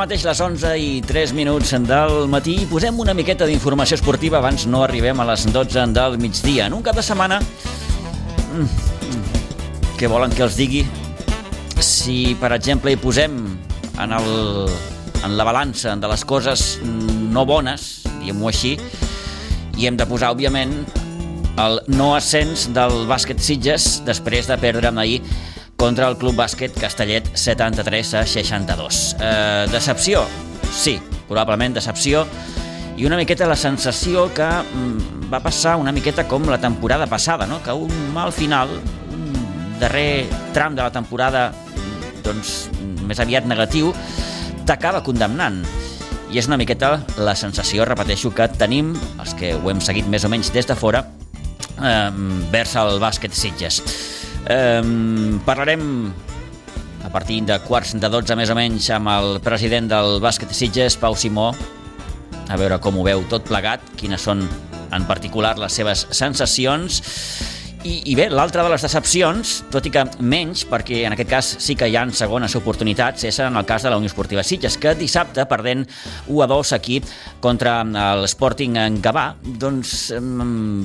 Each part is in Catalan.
Mateix les 11 i 3 minuts del matí posem una miqueta d'informació esportiva abans no arribem a les 12 del migdia. En un cap de setmana... mm, Què volen que els digui? Si, per exemple, hi posem en, el, en la balança de les coses no bones, diguem-ho així, i hem de posar, òbviament, el no ascens del bàsquet Sitges després de perdre ahir contra el Club Bàsquet Castellet 73 a 62. Eh, decepció? Sí, probablement decepció i una miqueta la sensació que mm, va passar una miqueta com la temporada passada, no? que un mal final, un darrer tram de la temporada doncs, més aviat negatiu, t'acaba condemnant. I és una miqueta la sensació, repeteixo, que tenim, els que ho hem seguit més o menys des de fora, eh, vers el bàsquet Sitges. Eh, parlarem a partir de quarts de 12 més o menys amb el president del bàsquet Sitges, Pau Simó, a veure com ho veu tot plegat, quines són en particular les seves sensacions i, i bé, l'altra de les decepcions, tot i que menys, perquè en aquest cas sí que hi ha segones oportunitats, és en el cas de la Unió Esportiva Sitges, que dissabte, perdent 1 a 2 aquí contra l'Sporting en Gavà, doncs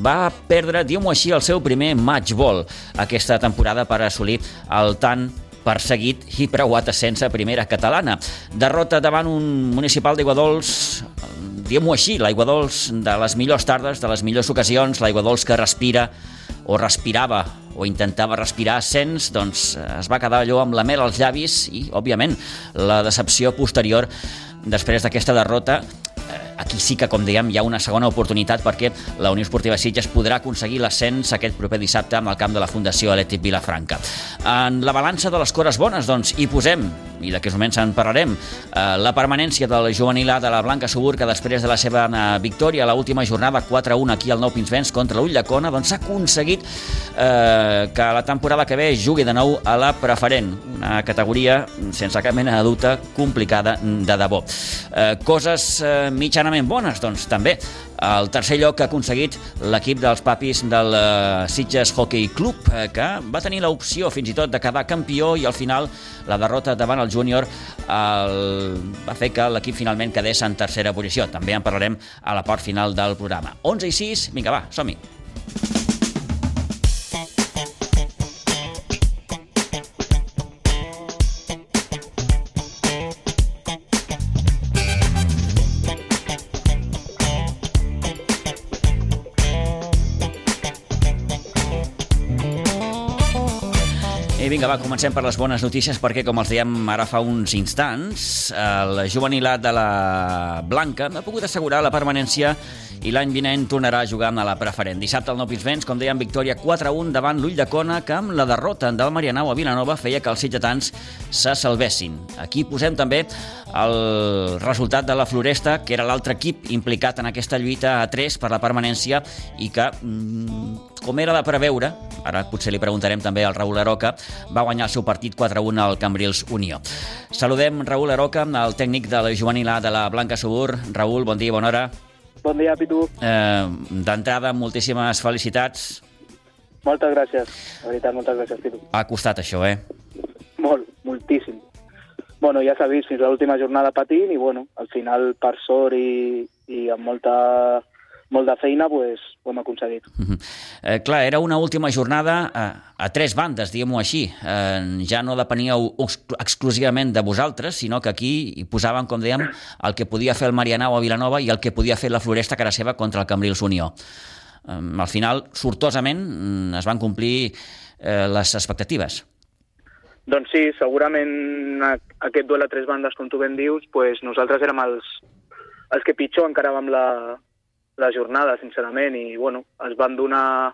va perdre, diguem-ho així, el seu primer match ball aquesta temporada per assolir el tan perseguit i preuat ascens a primera catalana. Derrota davant un municipal d'Iguadols, diguem-ho així, l'Aiguadols de les millors tardes, de les millors ocasions, l'Aiguadols que respira o respirava o intentava respirar ascens, doncs es va quedar allò amb la mel als llavis i, òbviament, la decepció posterior després d'aquesta derrota aquí sí que, com dèiem, hi ha una segona oportunitat perquè la Unió Esportiva Sitges podrà aconseguir l'ascens aquest proper dissabte amb el camp de la Fundació Atlètic Vilafranca. En la balança de les cores bones, doncs, hi posem, i d'aquests moments en parlarem, eh, la permanència del juvenil A de la Blanca Subur, que després de la seva eh, victòria a l'última jornada 4-1 aquí al Nou Pinsbens contra l'Ullacona, doncs s'ha aconseguit eh, que la temporada que ve jugui de nou a la preferent, una categoria sense cap mena de dubte complicada de debò. Eh, coses eh, mitjanament bones, doncs també el tercer lloc que ha aconseguit l'equip dels papis del uh, Sitges Hockey Club, eh, que va tenir l'opció fins i tot de quedar campió i al final la derrota davant el júnior el... va fer que l'equip finalment quedés en tercera posició. També en parlarem a la part final del programa. 11 i 6, vinga va, som-hi. Vinga, va, comencem per les bones notícies perquè, com els dèiem ara fa uns instants, el juvenilat de la Blanca ha pogut assegurar la permanència i l'any vinent tornarà a jugar a la preferent. Dissabte el Nou Pinsbens, com dèiem, victòria 4-1 davant l'Ull de Cona, que amb la derrota del Marianau a Vilanova feia que els sitgetans se salvessin. Aquí posem també el resultat de la Floresta, que era l'altre equip implicat en aquesta lluita a 3 per la permanència i que, mm, com era de preveure, ara potser li preguntarem també al Raül Aroca, va guanyar el seu partit 4-1 al Cambrils Unió. Saludem Raül Aroca, el tècnic de la juvenil A de la Blanca Subur. Raül, bon dia, bona hora. Bon dia, Pitu. Eh, D'entrada, moltíssimes felicitats. Moltes gràcies. La veritat, moltes gràcies, Pitu. Ha costat això, eh? Molt, moltíssim. Bueno, ja s'ha vist fins a l'última jornada patint i, bueno, al final, per sort i, i amb molta, molta feina, pues, ho hem aconseguit. Uh -huh. eh, clar, era una última jornada a, a tres bandes, diguem-ho així. Eh, ja no depeníeu exclusivament de vosaltres, sinó que aquí hi posaven, com dèiem, el que podia fer el Marianao a Vilanova i el que podia fer la Floresta cara seva contra el Cambrils Unió. Eh, al final, sortosament, es van complir eh, les expectatives. Doncs sí, segurament aquest duel a tres bandes, com tu ben dius, pues nosaltres érem els, els que pitjor encaràvem la, la jornada, sincerament, i bueno, es van donar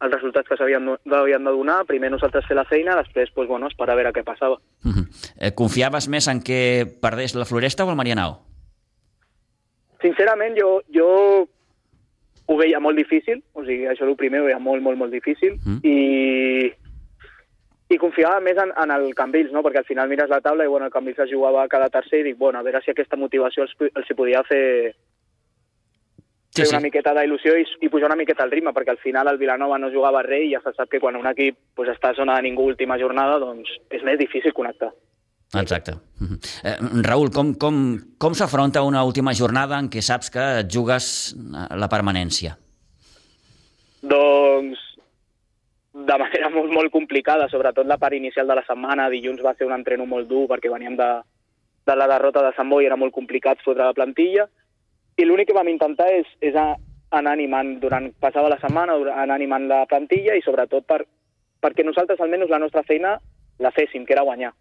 els resultats que s'havien de donar, primer nosaltres fer la feina, després pues, bueno, esperar a veure què passava. Uh -huh. eh, confiaves més en que perdés la Floresta o el Marianao? Sincerament, jo, jo ho veia molt difícil, o sigui, això el primer ho veia molt, molt, molt difícil, uh -huh. i, i confiava més en, en el Cambrils, no? perquè al final mires la taula i bueno, el Cambrils es jugava cada tercer i dic, bueno, a veure si aquesta motivació els, els hi podia fer, sí, sí. una miqueta d'il·lusió i, i pujar una miqueta el ritme, perquè al final el Vilanova no jugava res i ja se sap que quan un equip pues, està a zona de ningú última jornada, doncs és més difícil connectar. Exacte. Eh, Raül, com, com, com s'afronta una última jornada en què saps que et jugues la permanència? Doncs de manera molt, molt complicada, sobretot la part inicial de la setmana. Dilluns va ser un entreno molt dur perquè veníem de, de la derrota de Sant Boi, era molt complicat fotre la plantilla, i l'únic que vam intentar és, és anar animant durant, passava la setmana, anar animant la plantilla i sobretot per, perquè nosaltres almenys la nostra feina la féssim, que era guanyar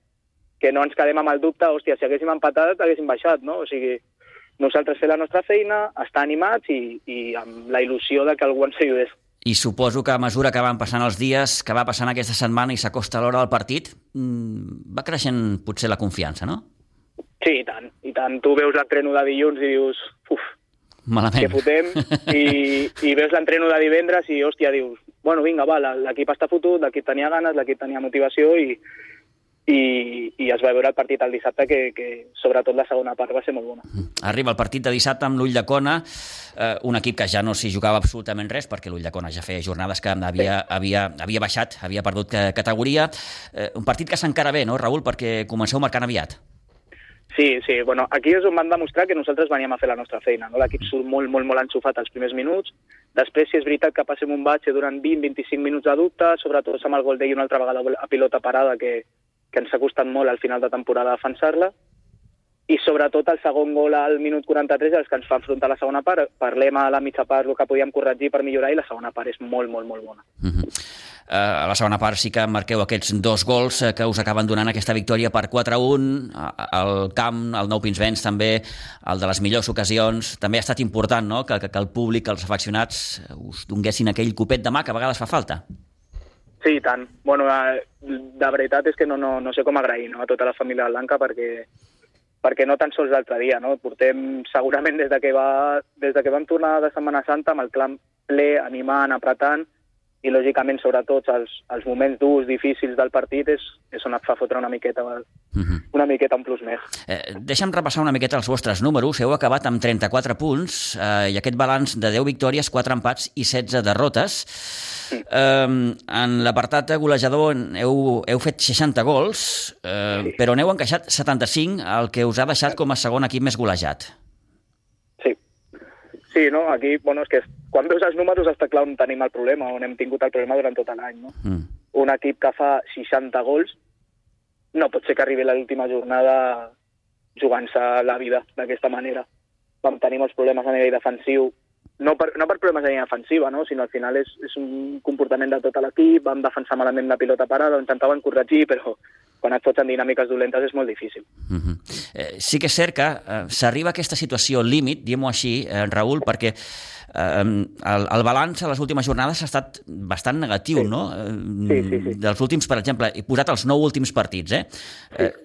que no ens quedem amb el dubte, hòstia, si haguéssim empatat haguéssim baixat, no? O sigui, nosaltres fer la nostra feina, estar animats i, i amb la il·lusió de que algú ens ajudés. I suposo que a mesura que van passant els dies, que va passant aquesta setmana i s'acosta l'hora del partit, mmm, va creixent potser la confiança, no? Sí, i tant, i tant. Tu veus l'entreno de dilluns i dius, uf, Malament. que fotem, i, i veus l'entreno de divendres i, hòstia, dius, bueno, vinga, va, l'equip està fotut, l'equip tenia ganes, l'equip tenia motivació i, i, i es va veure el partit el dissabte que, que sobretot la segona part va ser molt bona. Arriba el partit de dissabte amb l'Ull de Cona, eh, un equip que ja no s'hi jugava absolutament res perquè l'Ull de Cona ja feia jornades que havia, sí. havia, havia baixat, havia perdut categoria. Eh, un partit que s'encara bé, no, Raül, perquè comenceu marcant aviat. Sí, sí, bueno, aquí és on van demostrar que nosaltres veníem a fer la nostra feina. No? L'equip surt molt, molt, molt enxufat als primers minuts. Després, si és veritat que passem un batxe durant 20-25 minuts de dubte, sobretot amb el gol d'ell una altra vegada a pilota parada, que, que ens ha costat molt al final de temporada defensar-la, i sobretot el segon gol al minut 43 és el que ens fa enfrontar la segona part. Parlem a la mitja part el que podíem corregir per millorar i la segona part és molt, molt, molt bona. Uh -huh. Uh, a la segona part sí que marqueu aquests dos gols uh, que us acaben donant aquesta victòria per 4-1. al camp, el Nou Pinsbens també, el de les millors ocasions. També ha estat important no? que, que, el públic, els afeccionats us donguessin aquell copet de mà que a vegades fa falta. Sí, i tant. Bueno, eh, de veritat és que no, no, no sé com agrair no, a tota la família Blanca perquè, perquè no tan sols l'altre dia, no? Portem segurament des de que, va, des de que vam tornar de Setmana Santa amb el clan ple, animant, apretant, i lògicament sobretot els, els moments durs, difícils del partit és, és on et fa fotre una miqueta uh mhm. -huh. una miqueta en plus més. Eh, deixa'm repassar una miqueta els vostres números. Heu acabat amb 34 punts eh, i aquest balanç de 10 victòries, 4 empats i 16 derrotes. Sí. Eh, en l'apartat golejador heu, heu fet 60 gols, eh, sí. però n'heu encaixat 75, el que us ha deixat com a segon equip més golejat. Sí, no? Aquí, bueno, és que quan veus els números està clar on tenim el problema, on hem tingut el problema durant tot l'any, no? Mm. Un equip que fa 60 gols no pot ser que arribi l'última jornada jugant-se la vida d'aquesta manera. Vam tenir molts problemes a nivell defensiu, no per, no per problemes de línia defensiva, no? sinó al final és, és un comportament de tot l'equip, vam defensar malament la pilota parada, ho intentaven corregir, però quan et fots en dinàmiques dolentes és molt difícil. Uh mhm. -huh. eh, sí que és cert que eh, s'arriba a aquesta situació límit, diguem-ho així, eh, Raül, perquè el, el balanç a les últimes jornades ha estat bastant negatiu, sí. no? Sí, sí, sí. Dels últims, per exemple, he posat els nou últims partits, eh? Sí. eh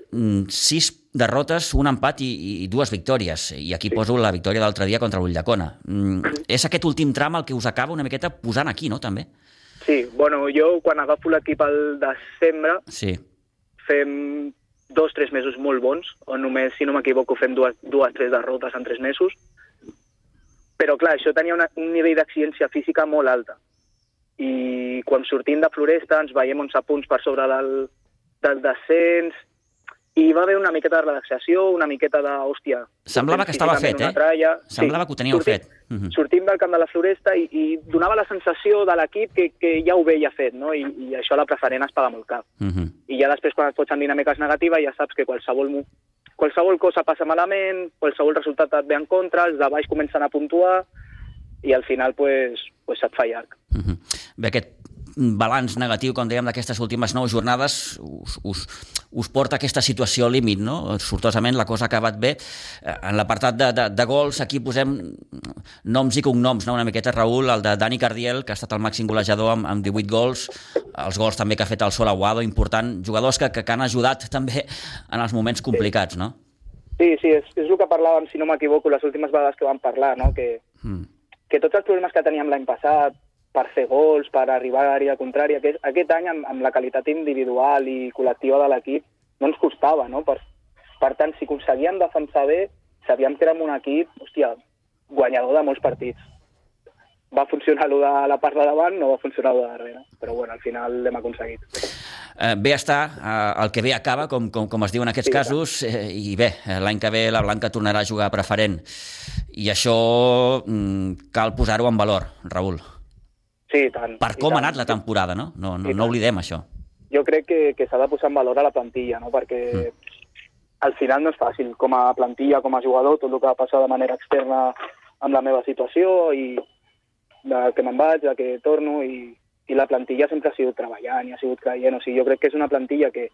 sis derrotes, un empat i, i dues victòries. I aquí sí. poso la victòria d'altre dia contra l'Ullacona. Mm, és aquest últim tram el que us acaba una miqueta posant aquí, no?, també? Sí, bueno, jo quan agafo l'equip al desembre sí fem dos, tres mesos molt bons, o només, si no m'equivoco, fem dues, dues, tres derrotes en tres mesos. Però, clar, això tenia una, un nivell d'exigència física molt alta. I quan sortim de Floresta ens veiem 11 punts per sobre del, del descens, i va haver una miqueta de relaxació, una miqueta de, hòstia... Semblava que estava fet, eh? Tralla. Semblava sí, que ho teníeu sortim, fet. Uh -huh. Sortim del camp de la Floresta i, i donava la sensació de l'equip que, que ja ho veia fet, no? I, i això la preferent es paga molt car. Uh -huh. I ja després, quan et fots en dinàmiques negatives, ja saps que qualsevol, qualsevol cosa passa malament, qualsevol resultat et ve en contra, els de baix comencen a puntuar, i al final pues, pues et fa llarg. Uh -huh. Bé, aquest balanç negatiu, com dèiem, d'aquestes últimes nou jornades us, us, us porta a aquesta situació límit, no? Sortosament la cosa ha acabat bé. Eh, en l'apartat de, de, de gols, aquí posem noms i cognoms, no? una miqueta, Raül, el de Dani Cardiel, que ha estat el màxim golejador amb, amb 18 gols, els gols també que ha fet el Sol Aguado, important, jugadors que, que, que han ajudat també en els moments complicats, no? Sí, sí, és, és el que parlàvem, si no m'equivoco, les últimes vegades que vam parlar, no? que, mm. que tots els problemes que teníem l'any passat, per fer gols, per arribar a l'àrea contrària. Aquest, aquest any, amb, amb la qualitat individual i col·lectiva de l'equip, no ens costava, no? Per, per tant, si aconseguíem defensar bé, sabíem que érem un equip, hòstia, guanyador de molts partits. Va funcionar allò de la part de davant, no va funcionar allò de darrere. Però, bueno, al final l'hem aconseguit. eh, bé està, eh, el que bé acaba, com, com, com es diu en aquests sí, casos, eh, i bé, l'any que ve la Blanca tornarà a jugar preferent. I això mm, cal posar-ho en valor, Raül. Sí, tant. Per com ha anat la temporada, no? No, no, no oblidem això. Jo crec que, que s'ha de posar en valor a la plantilla, no? perquè mm. al final no és fàcil, com a plantilla, com a jugador, tot el que va passar de manera externa amb la meva situació i de que me'n vaig, de que torno i, i la plantilla sempre ha sigut treballant i ha sigut creient. O sigui, jo crec que és una plantilla que,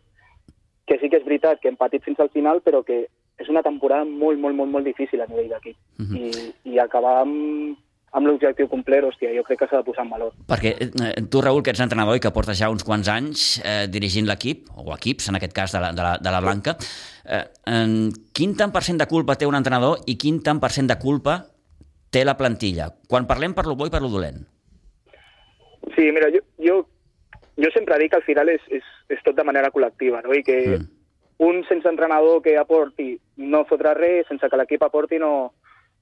que sí que és veritat que hem patit fins al final, però que és una temporada molt, molt, molt, molt difícil a nivell d'equip. Mhm. -huh. I, I acabar amb, amb l'objectiu complet, hòstia, jo crec que s'ha de posar en valor. Perquè eh, tu, Raül, que ets entrenador i que portes ja uns quants anys eh, dirigint l'equip, o equips, en aquest cas de la, de la, de la Blanca, eh, en quin tant per cent de culpa té un entrenador i quin tant per cent de culpa té la plantilla? Quan parlem per lo bo i per lo dolent. Sí, mira, jo, jo, jo sempre dic que al final és, és, és tot de manera col·lectiva, no? I que mm. un sense entrenador que aporti no fotrà res, sense que l'equip aporti no,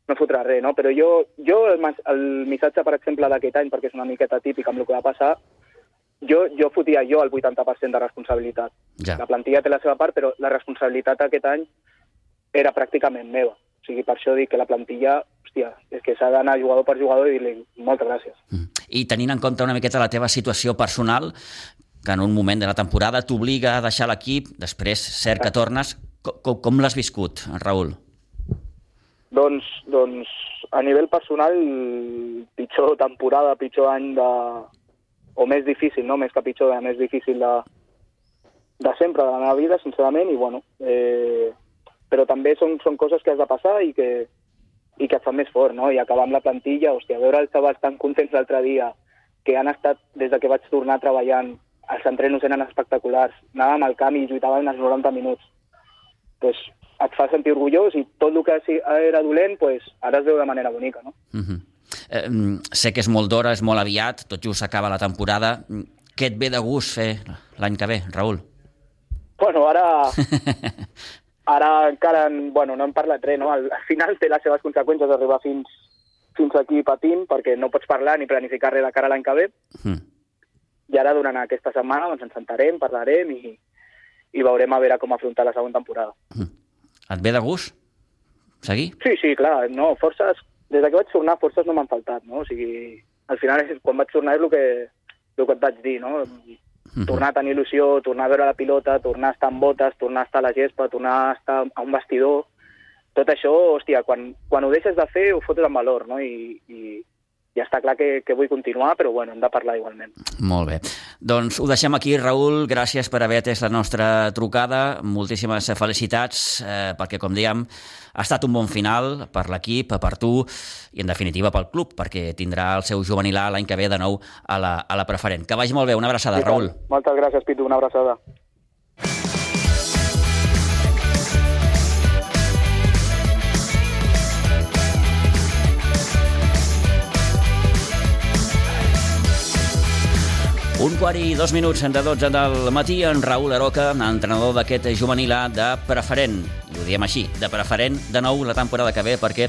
no fotrà res, no? Però jo, jo el, el missatge, per exemple, d'aquest any, perquè és una miqueta típic amb el que va passar, jo, jo fotia jo el 80% de responsabilitat. Ja. La plantilla té la seva part, però la responsabilitat aquest any era pràcticament meva. O sigui, per això dic que la plantilla hòstia, és que s'ha d'anar jugador per jugador i dir-li moltes gràcies. Mm. I tenint en compte una miqueta la teva situació personal, que en un moment de la temporada t'obliga a deixar l'equip, després cert que tornes, com, com l'has viscut, Raül? Doncs, doncs a nivell personal, pitjor temporada, pitjor any de... o més difícil, no? Més que pitjor, més difícil de, de sempre de la meva vida, sincerament, i bueno, eh, però també són, són coses que has de passar i que, i que et fan més fort, no? I acabar amb la plantilla, hòstia, veure els xavals tan contents l'altre dia, que han estat, des de que vaig tornar treballant, els entrenos eren espectaculars, anàvem al camp i lluitaven els 90 minuts. Pues, et fa sentir orgullós i tot el que era dolent, pues, ara es veu de manera bonica, no? Uh -huh. eh, sé que és molt d'hora, és molt aviat, tot just s'acaba la temporada. Què et ve de gust fer l'any que ve, Raül? Bueno, ara Ara encara, bueno, no hem parlat res, no? Al, al final té les seves conseqüències arribar fins, fins aquí patint, perquè no pots parlar ni planificar res de cara a l'any que ve. Mm. I ara, durant aquesta setmana, doncs ens sentarem, parlarem i, i veurem a veure com afrontar la següent temporada. Mm. Et ve de gust seguir? Sí, sí, clar. No, forces, des que vaig tornar, forces no m'han faltat, no? O sigui, al final, quan vaig tornar és el que, el que et vaig dir, no? -huh. tornar a tenir il·lusió, tornar a veure la pilota, tornar a estar amb botes, tornar a estar a la gespa, tornar a estar a un vestidor... Tot això, hòstia, quan, quan ho deixes de fer ho fotes en valor, no? I, i, ja està clar que, que vull continuar, però bueno, hem de parlar igualment. Molt bé. Doncs ho deixem aquí, Raül. Gràcies per haver atès la nostra trucada. Moltíssimes felicitats, eh, perquè, com dèiem, ha estat un bon final per l'equip, per tu i, en definitiva, pel club, perquè tindrà el seu juvenilà l'any que ve de nou a la, a la preferent. Que vagi molt bé. Una abraçada, Raül. Moltes gràcies, Pitu. Una abraçada. Un quart i dos minuts de 12 del matí, en Raül Aroca, entrenador d'aquest juvenil A de preferent, i ho diem així, de preferent de nou la temporada que ve, perquè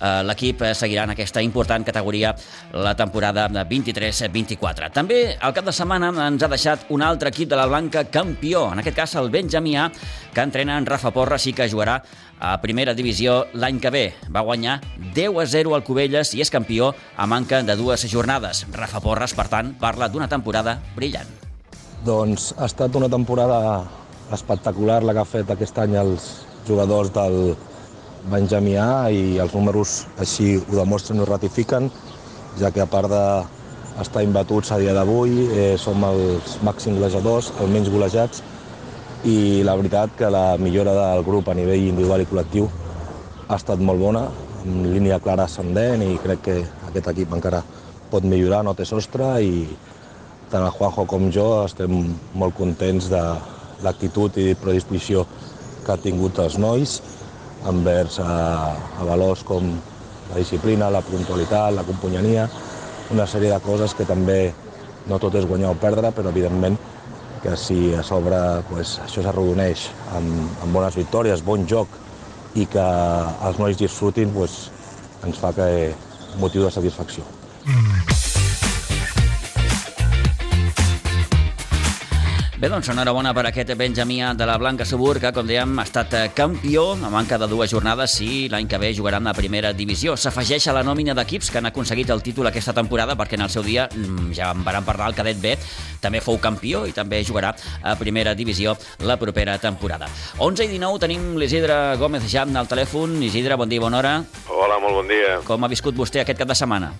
l'equip seguirà en aquesta important categoria la temporada 23-24. També el cap de setmana ens ha deixat un altre equip de la Blanca campió, en aquest cas el Benjamià, que entrena en Rafa Porra, sí que jugarà a primera divisió l'any que ve. Va guanyar 10 a 0 al Cubelles i és campió a manca de dues jornades. Rafa Porres, per tant, parla d'una temporada brillant. Doncs ha estat una temporada espectacular la que ha fet aquest any els jugadors del Benjamià i els números així ho demostren i ho ratifiquen, ja que a part d'estar imbatuts a dia d'avui, eh, som els màxims golejadors, els menys golejats, i la veritat que la millora del grup a nivell individual i col·lectiu ha estat molt bona, amb línia clara ascendent i crec que aquest equip encara pot millorar, no té sostre i tant el Juanjo com jo estem molt contents de l'actitud i predisposició que ha tingut els nois envers a, a valors com la disciplina, la puntualitat, la companyania, una sèrie de coses que també no tot és guanyar o perdre, però evidentment que si a sobre pues, això s'arrodoneix amb, amb bones victòries, bon joc i que els nois disfrutin, pues, ens fa que motiu de satisfacció. Bé, doncs enhorabona per aquest Benjamí de la Blanca Subur, que, com dèiem, ha estat eh, campió a manca de dues jornades i l'any que ve jugaran a primera divisió. S'afegeix a la nòmina d'equips que han aconseguit el títol aquesta temporada, perquè en el seu dia, mm, ja en van parlar, el cadet B també fou campió i també jugarà a primera divisió la propera temporada. 11 i 19 tenim l'Isidre Gómez Jam al telèfon. Isidre, bon dia, bona hora. Hola, molt bon dia. Com ha viscut vostè aquest cap de setmana?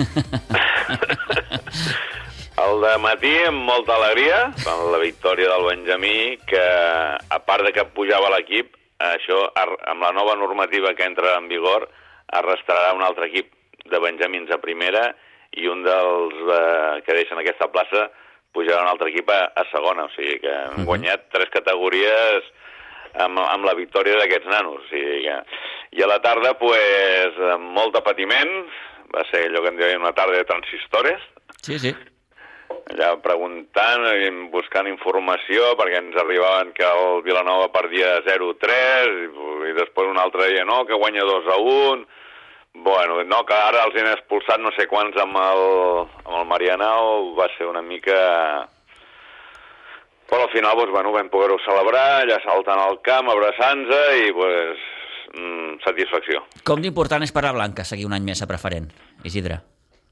El de matí amb molta alegria, amb la victòria del Benjamí, que a part de que pujava l'equip, això, amb la nova normativa que entra en vigor, arrastrarà un altre equip de Benjamins a primera i un dels eh, que deixen aquesta plaça pujarà un altre equip a, a segona. O sigui que han guanyat tres categories amb, amb la victòria d'aquests nanos. O sigui que... I a la tarda, pues, amb molt de patiment, va ser allò que en diuen una tarda de transistores. Sí, sí allà preguntant, buscant informació, perquè ens arribaven que el Vilanova perdia 0-3, i, i després un altre dia no, que guanya 2-1, bueno, no, que ara els han expulsat no sé quants amb el, amb el Marianao, va ser una mica... Però al final, doncs, bueno, vam poder-ho celebrar, allà saltant al camp, abraçant-se i, pues, mm, satisfacció. Com d'important és per a Blanca seguir un any més a preferent, Isidre?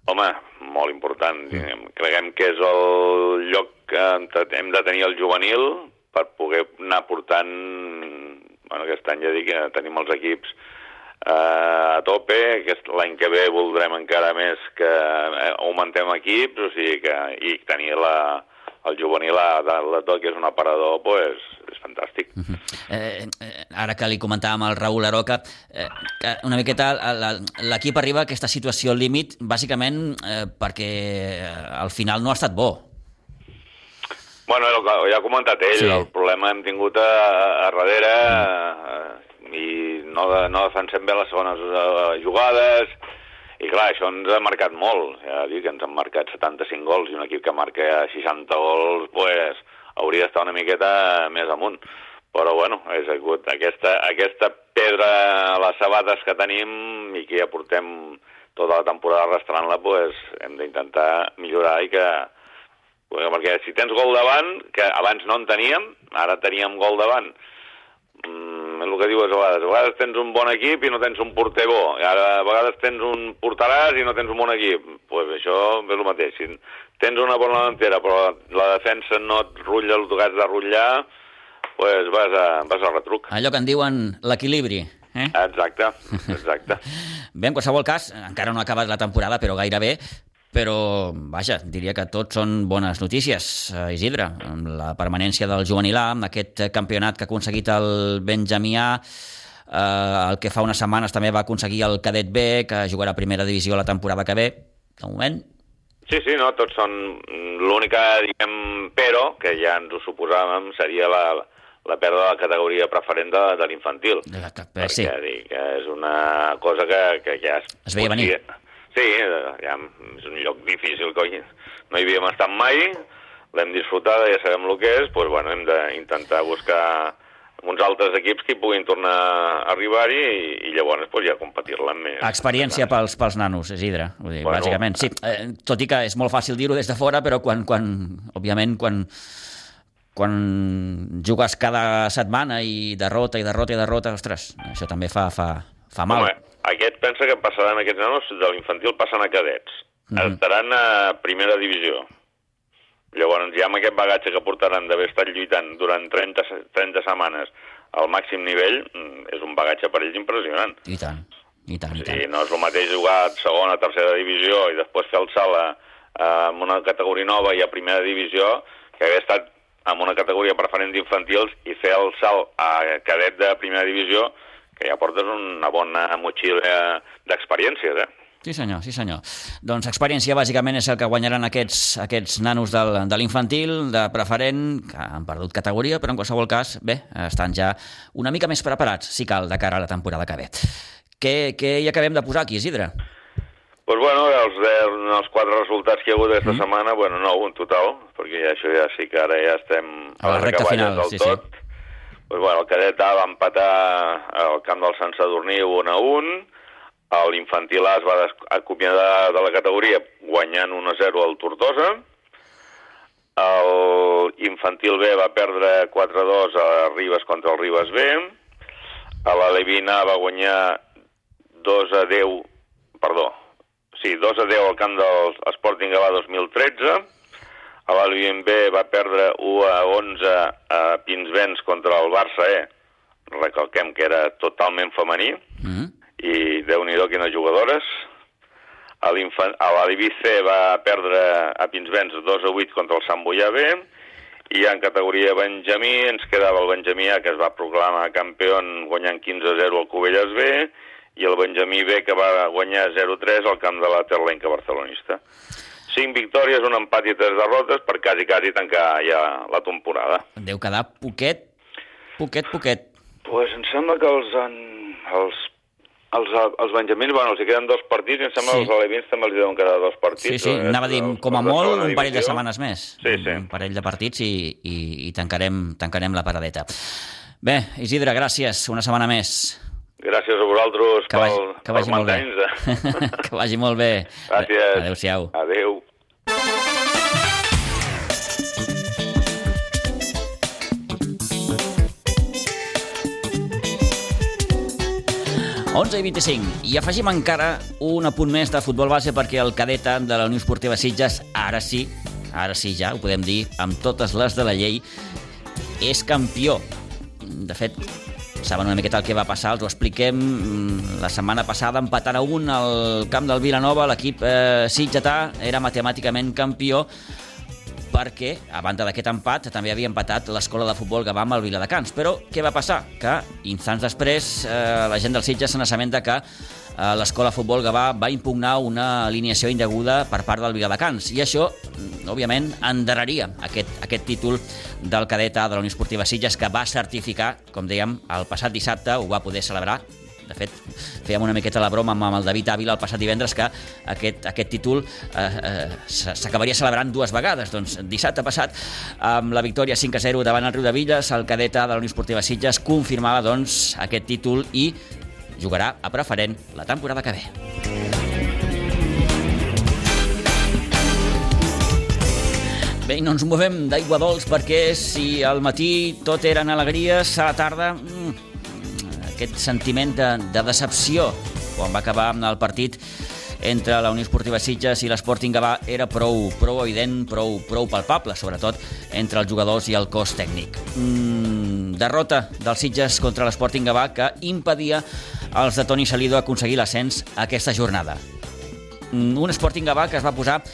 Home, molt important. Mm. Creguem que és el lloc que hem de tenir el juvenil per poder anar portant... Bueno, aquest any ja dic que tenim els equips eh, a tope, l'any que ve voldrem encara més que eh, augmentem equips, o sigui que, i tenir la, el juvenil a de que és un aparador, pues, és fantàstic. Uh -huh. eh, eh, ara que li comentàvem al Raül Aroca, eh, una miqueta l'equip arriba a aquesta situació límit bàsicament eh, perquè eh, al final no ha estat bo. Bueno, ja ha comentat ell, sí. el problema hem tingut a, a darrere mm. i no, no defensem bé les segones eh, jugades, i clar, això ens ha marcat molt. Ja dic que ens han marcat 75 gols i un equip que marca 60 gols, pues, hauria d'estar una miqueta més amunt. Però bueno, és aquesta, aquesta pedra a les sabates que tenim i que ja portem tota la temporada arrastrant-la, pues, hem d'intentar millorar i que... Perquè si tens gol davant, que abans no en teníem, ara teníem gol davant, mm, el que dius a vegades, a vegades tens un bon equip i no tens un porter bo, i ara a vegades tens un porteràs i no tens un bon equip. Pues això és el mateix. Si tens una bona davantera però la defensa no et rutlla el que has de rutllar, pues vas a, vas a retruc. Allò que en diuen l'equilibri. Eh? Exacte, exacte. Bé, en qualsevol cas, encara no ha acabat la temporada, però gairebé, però, vaja, diria que tot són bones notícies, eh, Isidre. La permanència del juvenil A, aquest campionat que ha aconseguit el Benjamià, eh, el que fa unes setmanes també va aconseguir el cadet B, que jugarà a primera divisió la temporada que ve. De moment, Sí, sí, no, tots són... L'única, diguem, però, que ja ens ho suposàvem, seria la, la pèrdua de la categoria preferent de, de l'infantil. Perquè, sí. dic, és una cosa que, que ja es... Es veia venir. Sí, ja, és un lloc difícil, coi. No hi havíem estat mai, l'hem disfrutat, ja sabem el que és, doncs, bueno, hem d'intentar buscar uns altres equips que hi puguin tornar a arribar-hi i, i llavors pues, ja competir-la amb més. Experiència pels, pels nanos, Isidre, vull dir, bueno, bàsicament. Sí, eh, tot i que és molt fàcil dir-ho des de fora, però quan, quan òbviament, quan, quan jugues cada setmana i derrota i derrota i derrota, ostres, això també fa, fa, fa mal. Home, aquest pensa que passaran aquests nanos de l'infantil passen a cadets. Mm -hmm. Estaran a primera divisió Llavors, ja amb aquest bagatge que portaran d'haver estat lluitant durant 30, 30 setmanes al màxim nivell, mm, és un bagatge per ells impressionant. I tant, i tant, i tant. Sí, no és el mateix jugar a segona, tercera divisió i després fer el salt a, a, en una categoria nova i a primera divisió que haver estat en una categoria preferent d'infantils i fer el salt a cadet de primera divisió, que ja portes una bona motxilla d'experiències, eh? Sí senyor, sí senyor. Doncs experiència bàsicament és el que guanyaran aquests, aquests nanos del, de l'infantil, de preferent, que han perdut categoria, però en qualsevol cas, bé, estan ja una mica més preparats, si cal, de cara a la temporada que ve. Què, què hi acabem de posar aquí, Isidre? Pues bueno, els, els quatre resultats que hi ha hagut aquesta mm. setmana, bueno, no, un total, perquè ja, això ja sí que ara ja estem a la recta final, del sí, tot. Sí. Pues bueno, el cadet A va empatar al camp del Sant Sadurní 1 a 1, L'infantil A es va acomiadar de la categoria guanyant 1-0 al Tortosa. el infantil B va perdre 4-2 a Ribes contra el Ribes B, a la Levina va guanyar 2 a 10, perdó, sí, 2 a 10 al camp del Sporting Gavà 2013, a l'Albien B va perdre 1 a 11 a Pinsbens contra el Barça E, recalquem que era totalment femení, mm -hmm. i déu-n'hi-do quines jugadores, a l'Alibi C va perdre a Pinsbens 2 a 8 contra el Sant Boià B, i en categoria Benjamí ens quedava el Benjamí A, que es va proclamar campió guanyant 15 a 0 al Cubelles B, i el Benjamí B, que va guanyar 0-3 al camp de la Terlenca barcelonista. 5 victòries, un empat i 3 derrotes per quasi, quasi tancar ja la temporada. Deu quedar poquet, poquet, poquet. Pues em sembla que els, en, els els, els benjamins, bueno, els hi queden dos partits i em sembla sí. que els alevins també els deuen quedar dos partits. Sí, sí, eh? anava a dir, com a molt, un parell de setmanes més. Sí, sí. Un parell de partits i, i, i tancarem, tancarem la paradeta. Bé, Isidre, gràcies, una setmana més. Gràcies a vosaltres que vagi, pel, que vagi molt bé. que vagi molt bé. Gràcies. Adéu-siau. Adéu. 11 i 25. I afegim encara un apunt més de futbol base perquè el cadeta de la Unió Esportiva Sitges, ara sí, ara sí ja, ho podem dir, amb totes les de la llei, és campió. De fet, saben una miqueta el que va passar, els ho expliquem. La setmana passada, empatant a un al camp del Vilanova, l'equip eh, sitgetà era matemàticament campió, perquè, a banda d'aquest empat, també havia empatat l'escola de futbol va amb el Viladecans. Però què va passar? Que instants després eh, la gent del Sitges se n'assabenta que eh, l'escola futbol Gavà va impugnar una alineació indeguda per part del Viladecans i això, òbviament, endararia aquest, aquest títol del cadet A de la Unió Esportiva Sitges que va certificar, com dèiem, el passat dissabte, ho va poder celebrar de fet, fèiem una miqueta la broma amb el David Ávila el passat divendres que aquest, aquest títol eh, eh, s'acabaria celebrant dues vegades. Doncs dissabte passat, amb la victòria 5 a 0 davant el Riu de Villes, el cadeta de la Unió Esportiva Sitges confirmava doncs, aquest títol i jugarà a preferent la temporada que ve. Bé, no ens movem d'aigua dolç perquè si al matí tot eren alegries, a la tarda mm, aquest sentiment de, de decepció quan va acabar el partit entre la Unió Esportiva Sitges i l'Sporting Gavà era prou, prou evident, prou, prou palpable, sobretot entre els jugadors i el cos tècnic. Mm, derrota del Sitges contra l'Sporting Gavà que impedia als de Toni Salido aconseguir l'ascens aquesta jornada. Mm, un Sporting Gavà que es va posar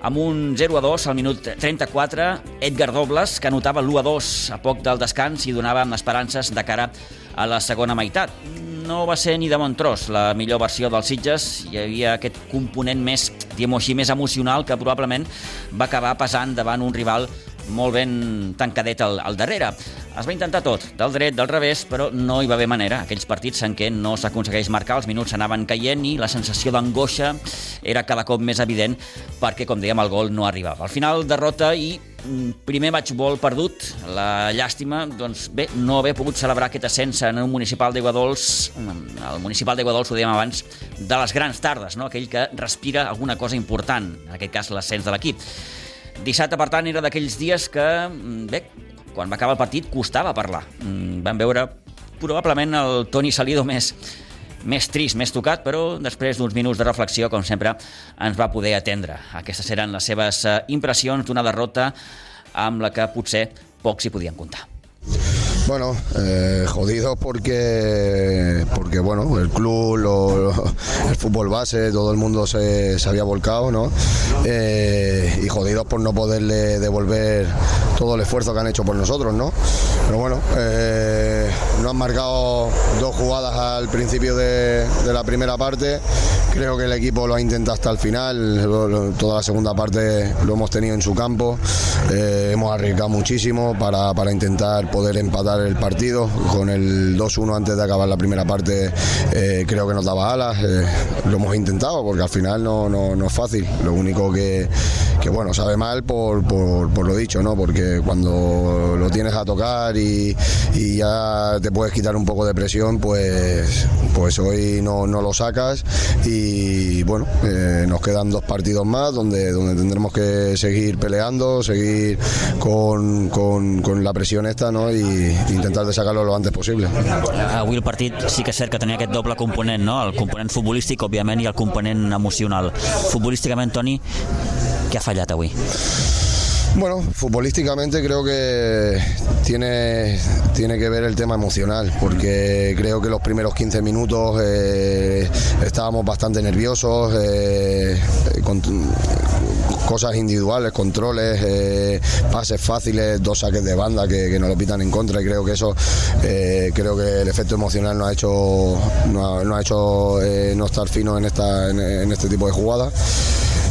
amb un 0 a 2 al minut 34, Edgar Dobles, que anotava l'1 a 2 a poc del descans i donava esperances de cara a la segona meitat. No va ser ni de bon tros la millor versió dels Sitges, hi havia aquest component més, diguem així, més emocional que probablement va acabar pesant davant un rival molt ben tancadet al, al darrere. Es va intentar tot, del dret, del revés, però no hi va haver manera. Aquells partits en què no s'aconsegueix marcar, els minuts anaven caient i la sensació d'angoixa era cada cop més evident perquè, com dèiem, el gol no arribava. Al final, derrota i mm, primer matchball perdut, la llàstima, doncs bé, no haver pogut celebrar aquest ascens en un municipal d'Iguadols, el municipal d'Iguadols ho dèiem abans, de les grans tardes, no? aquell que respira alguna cosa important, en aquest cas l'ascens de l'equip. Dissabte, per tant, era d'aquells dies que, mm, bé, quan va acabar el partit costava parlar. Mm, vam veure probablement el Toni Salido més, més trist, més tocat, però després d'uns minuts de reflexió, com sempre, ens va poder atendre. Aquestes eren les seves eh, impressions d'una derrota amb la que potser pocs hi podien comptar. Bueno, eh, jodidos porque, porque bueno, el club, el fútbol base, todo el mundo se, había volcado, ¿no? Eh, y jodidos por no poderle devolver todo el esfuerzo que han hecho por nosotros, ¿no? Pero bueno, eh, nos han marcado dos jugadas al principio de, la primera parte. Creo que el equipo lo ha intentado hasta el final. Toda la segunda parte lo hemos tenido en su campo. hemos arriesgado muchísimo para intentar poder empatar el partido. Con el 2-1 antes de acabar la primera parte eh, creo que nos daba alas. Eh, lo hemos intentado porque al final no, no, es fácil. Lo único que, que bueno, sabe mal por, por, lo dicho, ¿no? Porque cuando lo tienes a tocar y, y, ya te puedes quitar un poco de presión, pues, pues hoy no, no lo sacas y bueno, eh, nos quedan dos partidos más donde, donde tendremos que seguir peleando, seguir con, con, con la presión esta no? i intentar de sacar-lo lo antes possible. Avui el partit sí que és cert que tenia aquest doble component, no? el component futbolístic, òbviament, i el component emocional. Futbolísticament, Toni, què ha fallat avui? Bueno, futbolísticamente creo que tiene, tiene que ver el tema emocional, porque creo que los primeros 15 minutos eh, estábamos bastante nerviosos, eh, con cosas individuales, controles, eh, pases fáciles, dos saques de banda que, nos lo pitan en contra y creo que eso, creo que el efecto emocional nos ha hecho, nos ha, hecho no estar fino en, esta, en este tipo de jugadas.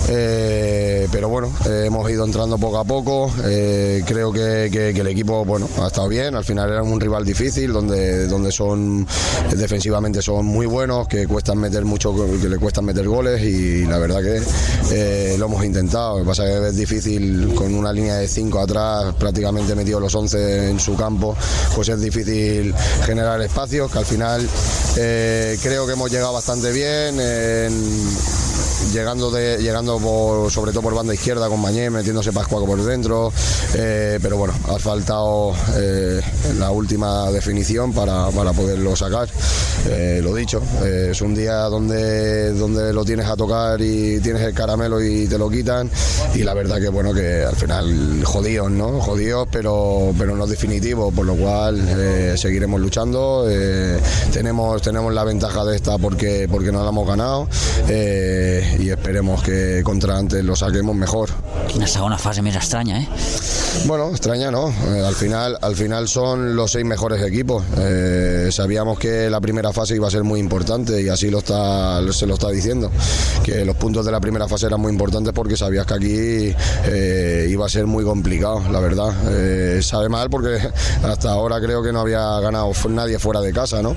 Eh, pero bueno, eh, hemos ido entrando poco a poco. Eh, creo que, el equipo bueno, ha estado bien. Al final era un rival difícil, donde, donde son defensivamente son muy buenos, que cuestan meter mucho, que le cuestan meter goles y la verdad que lo hemos intentado. Lo que pasa es que es difícil con una línea de 5 atrás, prácticamente metido los 11 en su campo, pues es difícil generar espacios, que al final creo que hemos llegado bastante bien. En, llegando de llegando sobre todo por banda izquierda con Mañé, metiéndose Pascuaco por dentro, eh, pero bueno, ha faltado eh, la última definición para, para poderlo sacar. Eh, lo dicho, es un día donde, donde lo tienes a tocar y tienes el caramelo y te lo quitan y la verdad que bueno que al final jodidos, ¿no? Jodidos, pero, pero no definitivo, por lo cual seguiremos luchando. tenemos, tenemos la ventaja de esta porque, porque no la hemos ganado y esperemos que contra antes lo saquemos mejor. Quina segona fase més estranya, eh? Bueno, extraña no. Eh, al final, al final son los seis mejores equipos. Eh, sabíamos que la primera fase iba a ser muy importante y así lo está, se lo está diciendo. Que los puntos de la primera fase eran muy importantes porque sabías que aquí eh, iba a ser muy complicado, la verdad. Eh, sabe mal porque hasta ahora creo que no había ganado nadie fuera de casa, ¿no?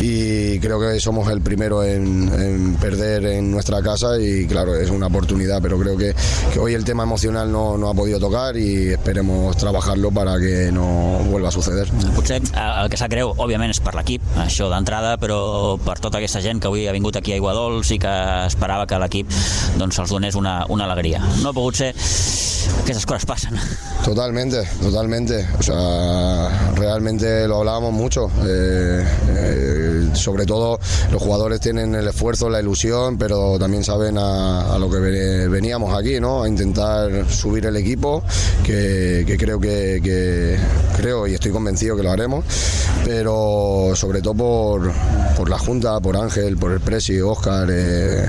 Y creo que somos el primero en, en perder en nuestra casa y claro, es una oportunidad, pero creo que, que hoy el tema emocional no, no ha podido tocar y esperemos trabajarlo para que no vuelva a suceder. Potser eh, el que sap greu, òbviament, és per l'equip, això d'entrada, però per tota aquesta gent que avui ha vingut aquí a Iguadols i que esperava que l'equip doncs, els donés una, una alegria. No ha pogut ser que esas cosas pasan. Totalmente, totalmente. O sea, realmente lo hablábamos mucho. Eh, eh, sobre todo los jugadores tienen el esfuerzo, la ilusión, pero también saben a, lo que veníamos aquí, ¿no? A intentar subir el equipo, que, creo que, creo y estoy convencido que lo haremos, pero sobre todo por, por la Junta, por Ángel, por el Presi, Oscar, eh,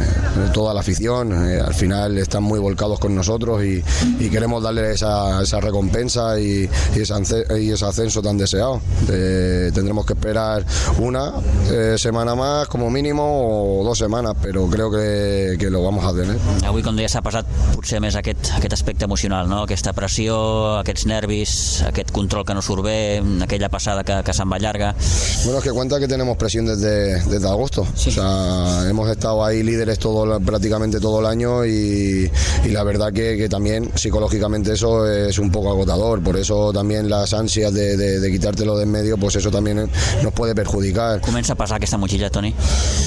toda la afición. al final están muy volcados con nosotros y y queremos darle esa, recompensa y, ese, ascenso tan deseado. Eh, tendremos que esperar una eh, semana más como mínimo o dos semanas, però creo que, que lo vamos a tener. Avui, com deia, s'ha passat potser més aquest, aquest aspecte emocional, no? aquesta pressió, aquests nervis, aquest control que no surt bé, aquella passada que, que se'n va llarga. Bueno, es que cuenta que tenemos presión desde, desde agosto. Sí. O sea, hemos estado ahí líderes todo, prácticamente todo el año y, y la verdad que, que también psicológicamente eso es un poco agotador, por eso también las ansias de, de, de quitártelo de en medio, pues eso también nos puede perjudicar. Comença a pasar aquesta motxilla, Toni?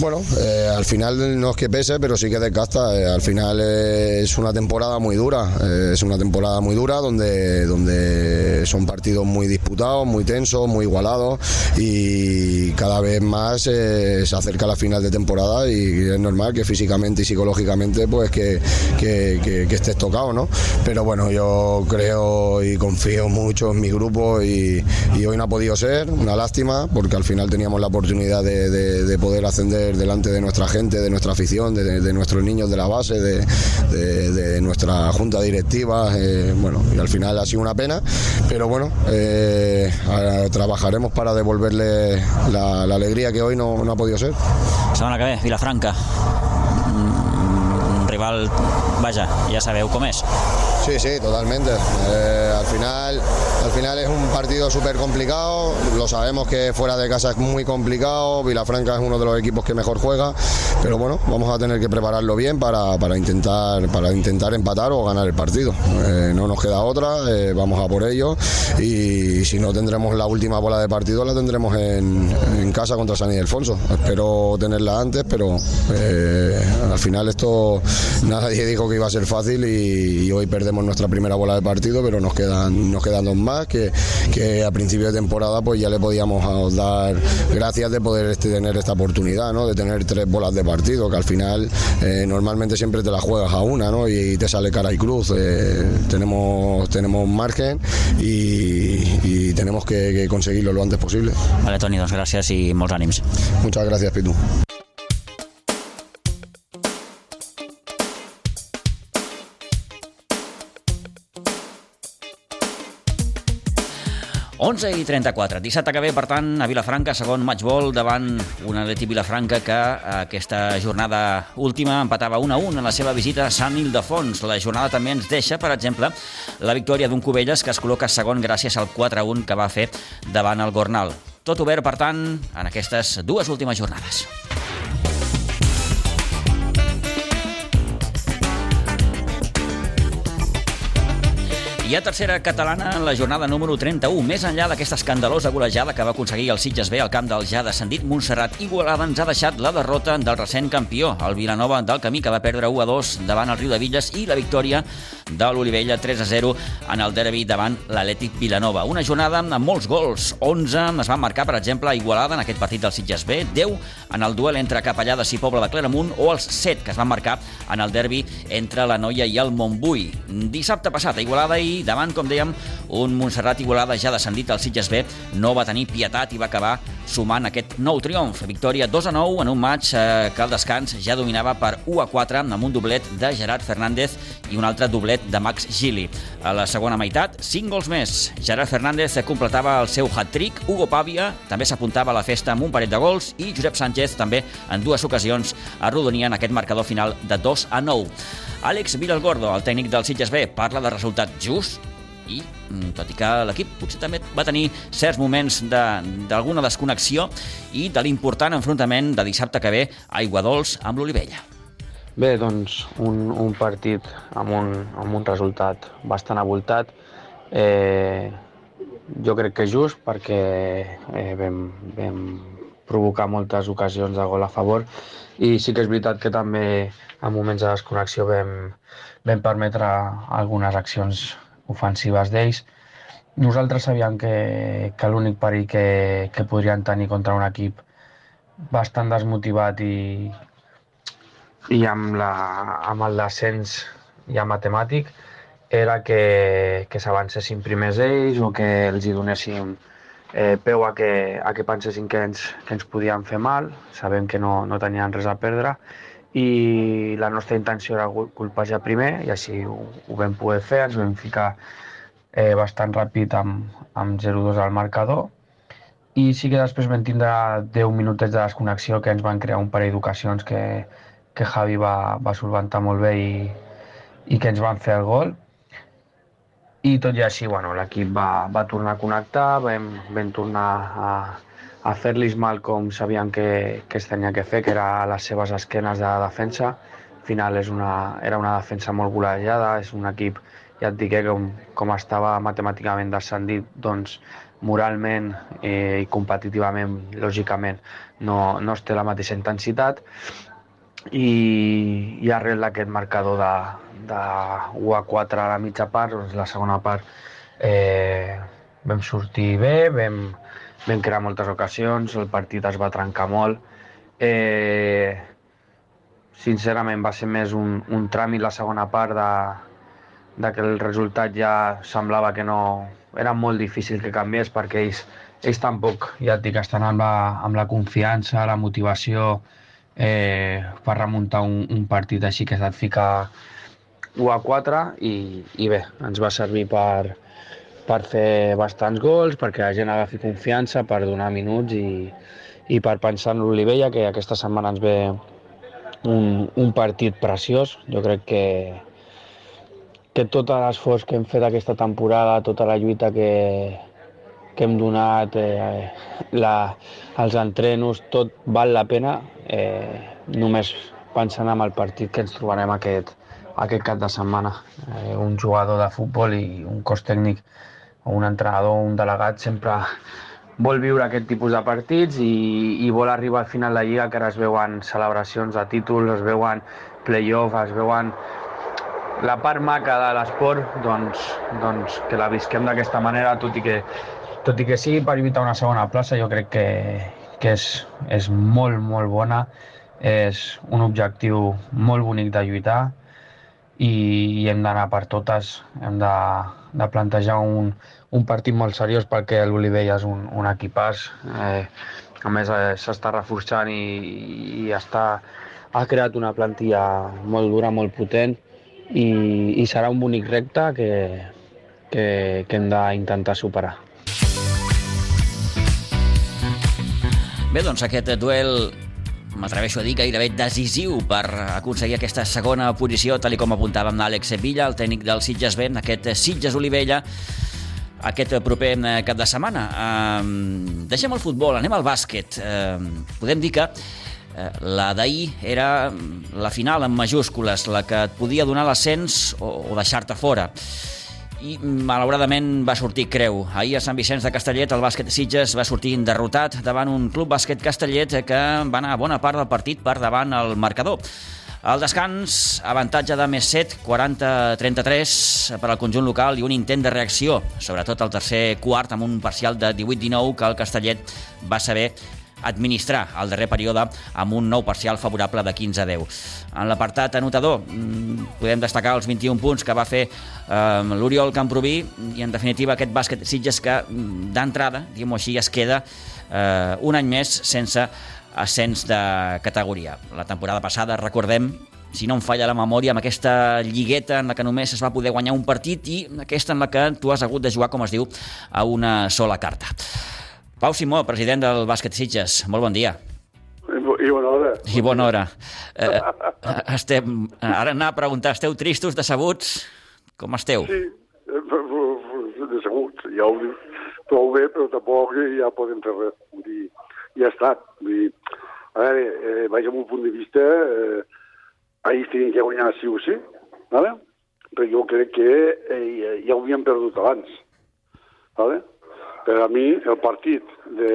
Bueno, eh, al final no es que pese, pero sí que desgasta. Eh, al final es una temporada muy dura, eh, es una temporada muy dura donde, donde son partidos muy disputados, muy tensos, muy igualados y cada vez más eh, se acerca la final de temporada y es normal que físicamente y psicológicamente pues que, que, estés tocado, ¿no? pero bueno, yo creo y confío mucho en mi grupo y, hoy no ha podido ser, una lástima, porque al final teníamos la oportunidad de, de, de poder ascender delante de nuestra gente, de nuestra afición, de, nuestros niños de la base, nuestra junta directiva, eh, bueno, y al final ha sido una pena, pero bueno, eh, trabajaremos para devolverle la, alegría que hoy no, no ha podido ser. Semana que ve, Vilafranca, rival, vaja, ja sabeu com. Sí, sí, totalmente. Eh, al final, al final es un partido súper complicado. Lo sabemos que fuera de casa es muy complicado. Vilafranca es uno de los equipos que mejor juega, pero bueno, vamos a tener que prepararlo bien para, para intentar para intentar empatar o ganar el partido. Eh, no nos queda otra, eh, vamos a por ello y si no tendremos la última bola de partido la tendremos en, en casa contra San Ildefonso. Espero tenerla antes, pero al final esto nadie dijo que iba a ser fácil y, y hoy perdemos nuestra primera bola de partido, pero nos quedan, nos quedan dos más que, que a principio de temporada pues ya le podíamos dar gracias de poder este, tener esta oportunidad, ¿no? de tener tres bolas de partido, que al final eh, normalmente siempre te la juegas a una ¿no? y, te sale cara y cruz. Eh, tenemos, tenemos margen y, y tenemos que, que, conseguirlo lo antes posible. Vale, Toni, doncs gràcies i molts ànims. Muchas gracias, Pitu. 11 i 34. Dissabte que ve, per tant, a Vilafranca, segon matchball davant un Atleti Vilafranca que aquesta jornada última empatava 1 a 1 en la seva visita a Sant Ildefons. La jornada també ens deixa, per exemple, la victòria d'un Cubelles que es col·loca segon gràcies al 4 a 1 que va fer davant el Gornal. Tot obert, per tant, en aquestes dues últimes jornades. Hi ha tercera catalana en la jornada número 31. Més enllà d'aquesta escandalosa golejada que va aconseguir el Sitges B al camp del ja descendit Montserrat, Igualada ens ha deixat la derrota del recent campió, el Vilanova del Camí, que va perdre 1 a 2 davant el Riu de Villes, i la victòria de l'Olivella 3 a 0 en el derbi davant l'Atlètic Vilanova. Una jornada amb molts gols. 11 es van marcar, per exemple, a Igualada en aquest partit del Sitges B, 10 en el duel entre Capellades i Poble de Claramunt, o els 7 que es van marcar en el derbi entre la Noia i el Montbui. Dissabte passat a Igualada i davant, com dèiem, un Montserrat Igualada ja descendit al Sitges B no va tenir pietat i va acabar sumant aquest nou triomf. Victòria 2 a 9 en un maig eh, que al descans ja dominava per 1 a 4 amb un doblet de Gerard Fernández i un altre doblet de Max Gili. A la segona meitat, 5 gols més. Gerard Fernández completava el seu hat-trick, Hugo Pàvia també s'apuntava a la festa amb un parell de gols i Josep Sánchez també en dues ocasions arrodonien aquest marcador final de 2 a 9. Àlex Vilalgordo, el tècnic del Sitges B, parla de resultat just i mm, tot i que l'equip potser també va tenir certs moments d'alguna de, desconnexió i de l'important enfrontament de dissabte que ve a Iguadols amb l'Olivella. Bé, doncs un, un partit amb un, amb un resultat bastant avoltat. Eh, jo crec que just perquè eh, vam, vam provocar moltes ocasions de gol a favor i sí que és veritat que també en moments de desconnexió vam, vam permetre algunes accions ofensives d'ells. Nosaltres sabíem que, que l'únic perill que, que podrien tenir contra un equip bastant desmotivat i, i amb, la, amb el descens ja matemàtic era que, que s'avancessin primers ells o que els hi donéssim eh, peu a que, a que pensessin que ens, que ens podien fer mal, sabem que no, no tenien res a perdre i la nostra intenció era colpejar primer i així ho, ho vam poder fer, ens vam ficar eh, bastant ràpid amb, amb 0-2 al marcador. I sí que després vam tindre 10 minutets de desconnexió que ens van crear un parell d'ocasions que, que Javi va, va solventar molt bé i, i que ens van fer el gol i tot i així bueno, l'equip va, va tornar a connectar, vam, vam tornar a, a fer-los mal com sabien que, que es tenia que fer, que era a les seves esquenes de defensa. Al final és una, era una defensa molt golejada, és un equip, ja et dic, eh, com, com estava matemàticament descendit, doncs moralment eh, i competitivament, lògicament, no, no es té la mateixa intensitat i, i arrel d'aquest marcador de, de 1 a 4 a la mitja part, doncs la segona part eh, vam sortir bé, vam, vam crear moltes ocasions, el partit es va trencar molt. Eh, sincerament va ser més un, un tràmit la segona part de, de que el resultat ja semblava que no... Era molt difícil que canviés perquè ells, ells tampoc, ja et dic, estan amb la, amb la confiança, la motivació eh, per remuntar un, un partit així que s'ha et ficar 1 a 4 i, i bé, ens va servir per, per fer bastants gols, perquè la gent agafi confiança, per donar minuts i, i per pensar en l'Olivella, que aquesta setmana ens ve un, un partit preciós. Jo crec que, que tot l'esforç que hem fet aquesta temporada, tota la lluita que, que hem donat, eh, la, els entrenos, tot val la pena, eh, només pensant en el partit que ens trobarem aquest, aquest cap de setmana. Eh, un jugador de futbol i un cos tècnic o un entrenador un delegat sempre vol viure aquest tipus de partits i, i vol arribar al final de la Lliga que ara es veuen celebracions de títols, es veuen play-off, es veuen la part maca de l'esport, doncs, doncs que la visquem d'aquesta manera, tot i que tot i que sigui per lluitar una segona plaça, jo crec que, que és, és molt, molt bona, és un objectiu molt bonic de lluitar i, i hem d'anar per totes, hem de, de plantejar un, un partit molt seriós perquè l'Olivella és un, un equipàs, eh, a més eh, s'està reforçant i, i està, ha creat una plantilla molt dura, molt potent i, i serà un bonic repte que, que, que hem d'intentar superar. Bé, doncs aquest duel m'atreveixo a dir gairebé decisiu per aconseguir aquesta segona posició, tal com apuntàvem l'Àlex Villa, el tècnic del Sitges Ben, aquest Sitges Olivella, aquest proper cap de setmana. Uh, deixem el futbol, anem al bàsquet. Uh, podem dir que uh, la d'ahir era la final en majúscules, la que et podia donar l'ascens o, o deixar-te fora i malauradament va sortir creu. Ahir a Sant Vicenç de Castellet el bàsquet Sitges va sortir derrotat davant un club bàsquet Castellet que va anar a bona part del partit per davant el marcador. Al descans, avantatge de més 7, 40-33 per al conjunt local i un intent de reacció, sobretot al tercer quart amb un parcial de 18-19 que el Castellet va saber administrar el darrer període amb un nou parcial favorable de 15 a 10. En l'apartat anotador mm, podem destacar els 21 punts que va fer eh, l'Oriol Camproví i en definitiva aquest bàsquet Sitges que mm, d'entrada, diguem-ho així, es queda eh, un any més sense ascens de categoria. La temporada passada, recordem, si no em falla la memòria, amb aquesta lligueta en la que només es va poder guanyar un partit i aquesta en la que tu has hagut de jugar, com es diu, a una sola carta. Pau Simó, president del Bàsquet Sitges, molt bon dia. I bona hora. I bona hora. Eh, estem, ara anar a preguntar, esteu tristos, decebuts? Com esteu? Sí, decebuts, ja ho dic prou bé, però tampoc ja podem fer res. Dir, ja està. Dir, a veure, eh, vaig amb un punt de vista, eh, ahir tenien que guanyar sí o sí, ¿vale? però jo crec que eh, ja ho havien perdut abans. ¿vale? Per a mi, el partit de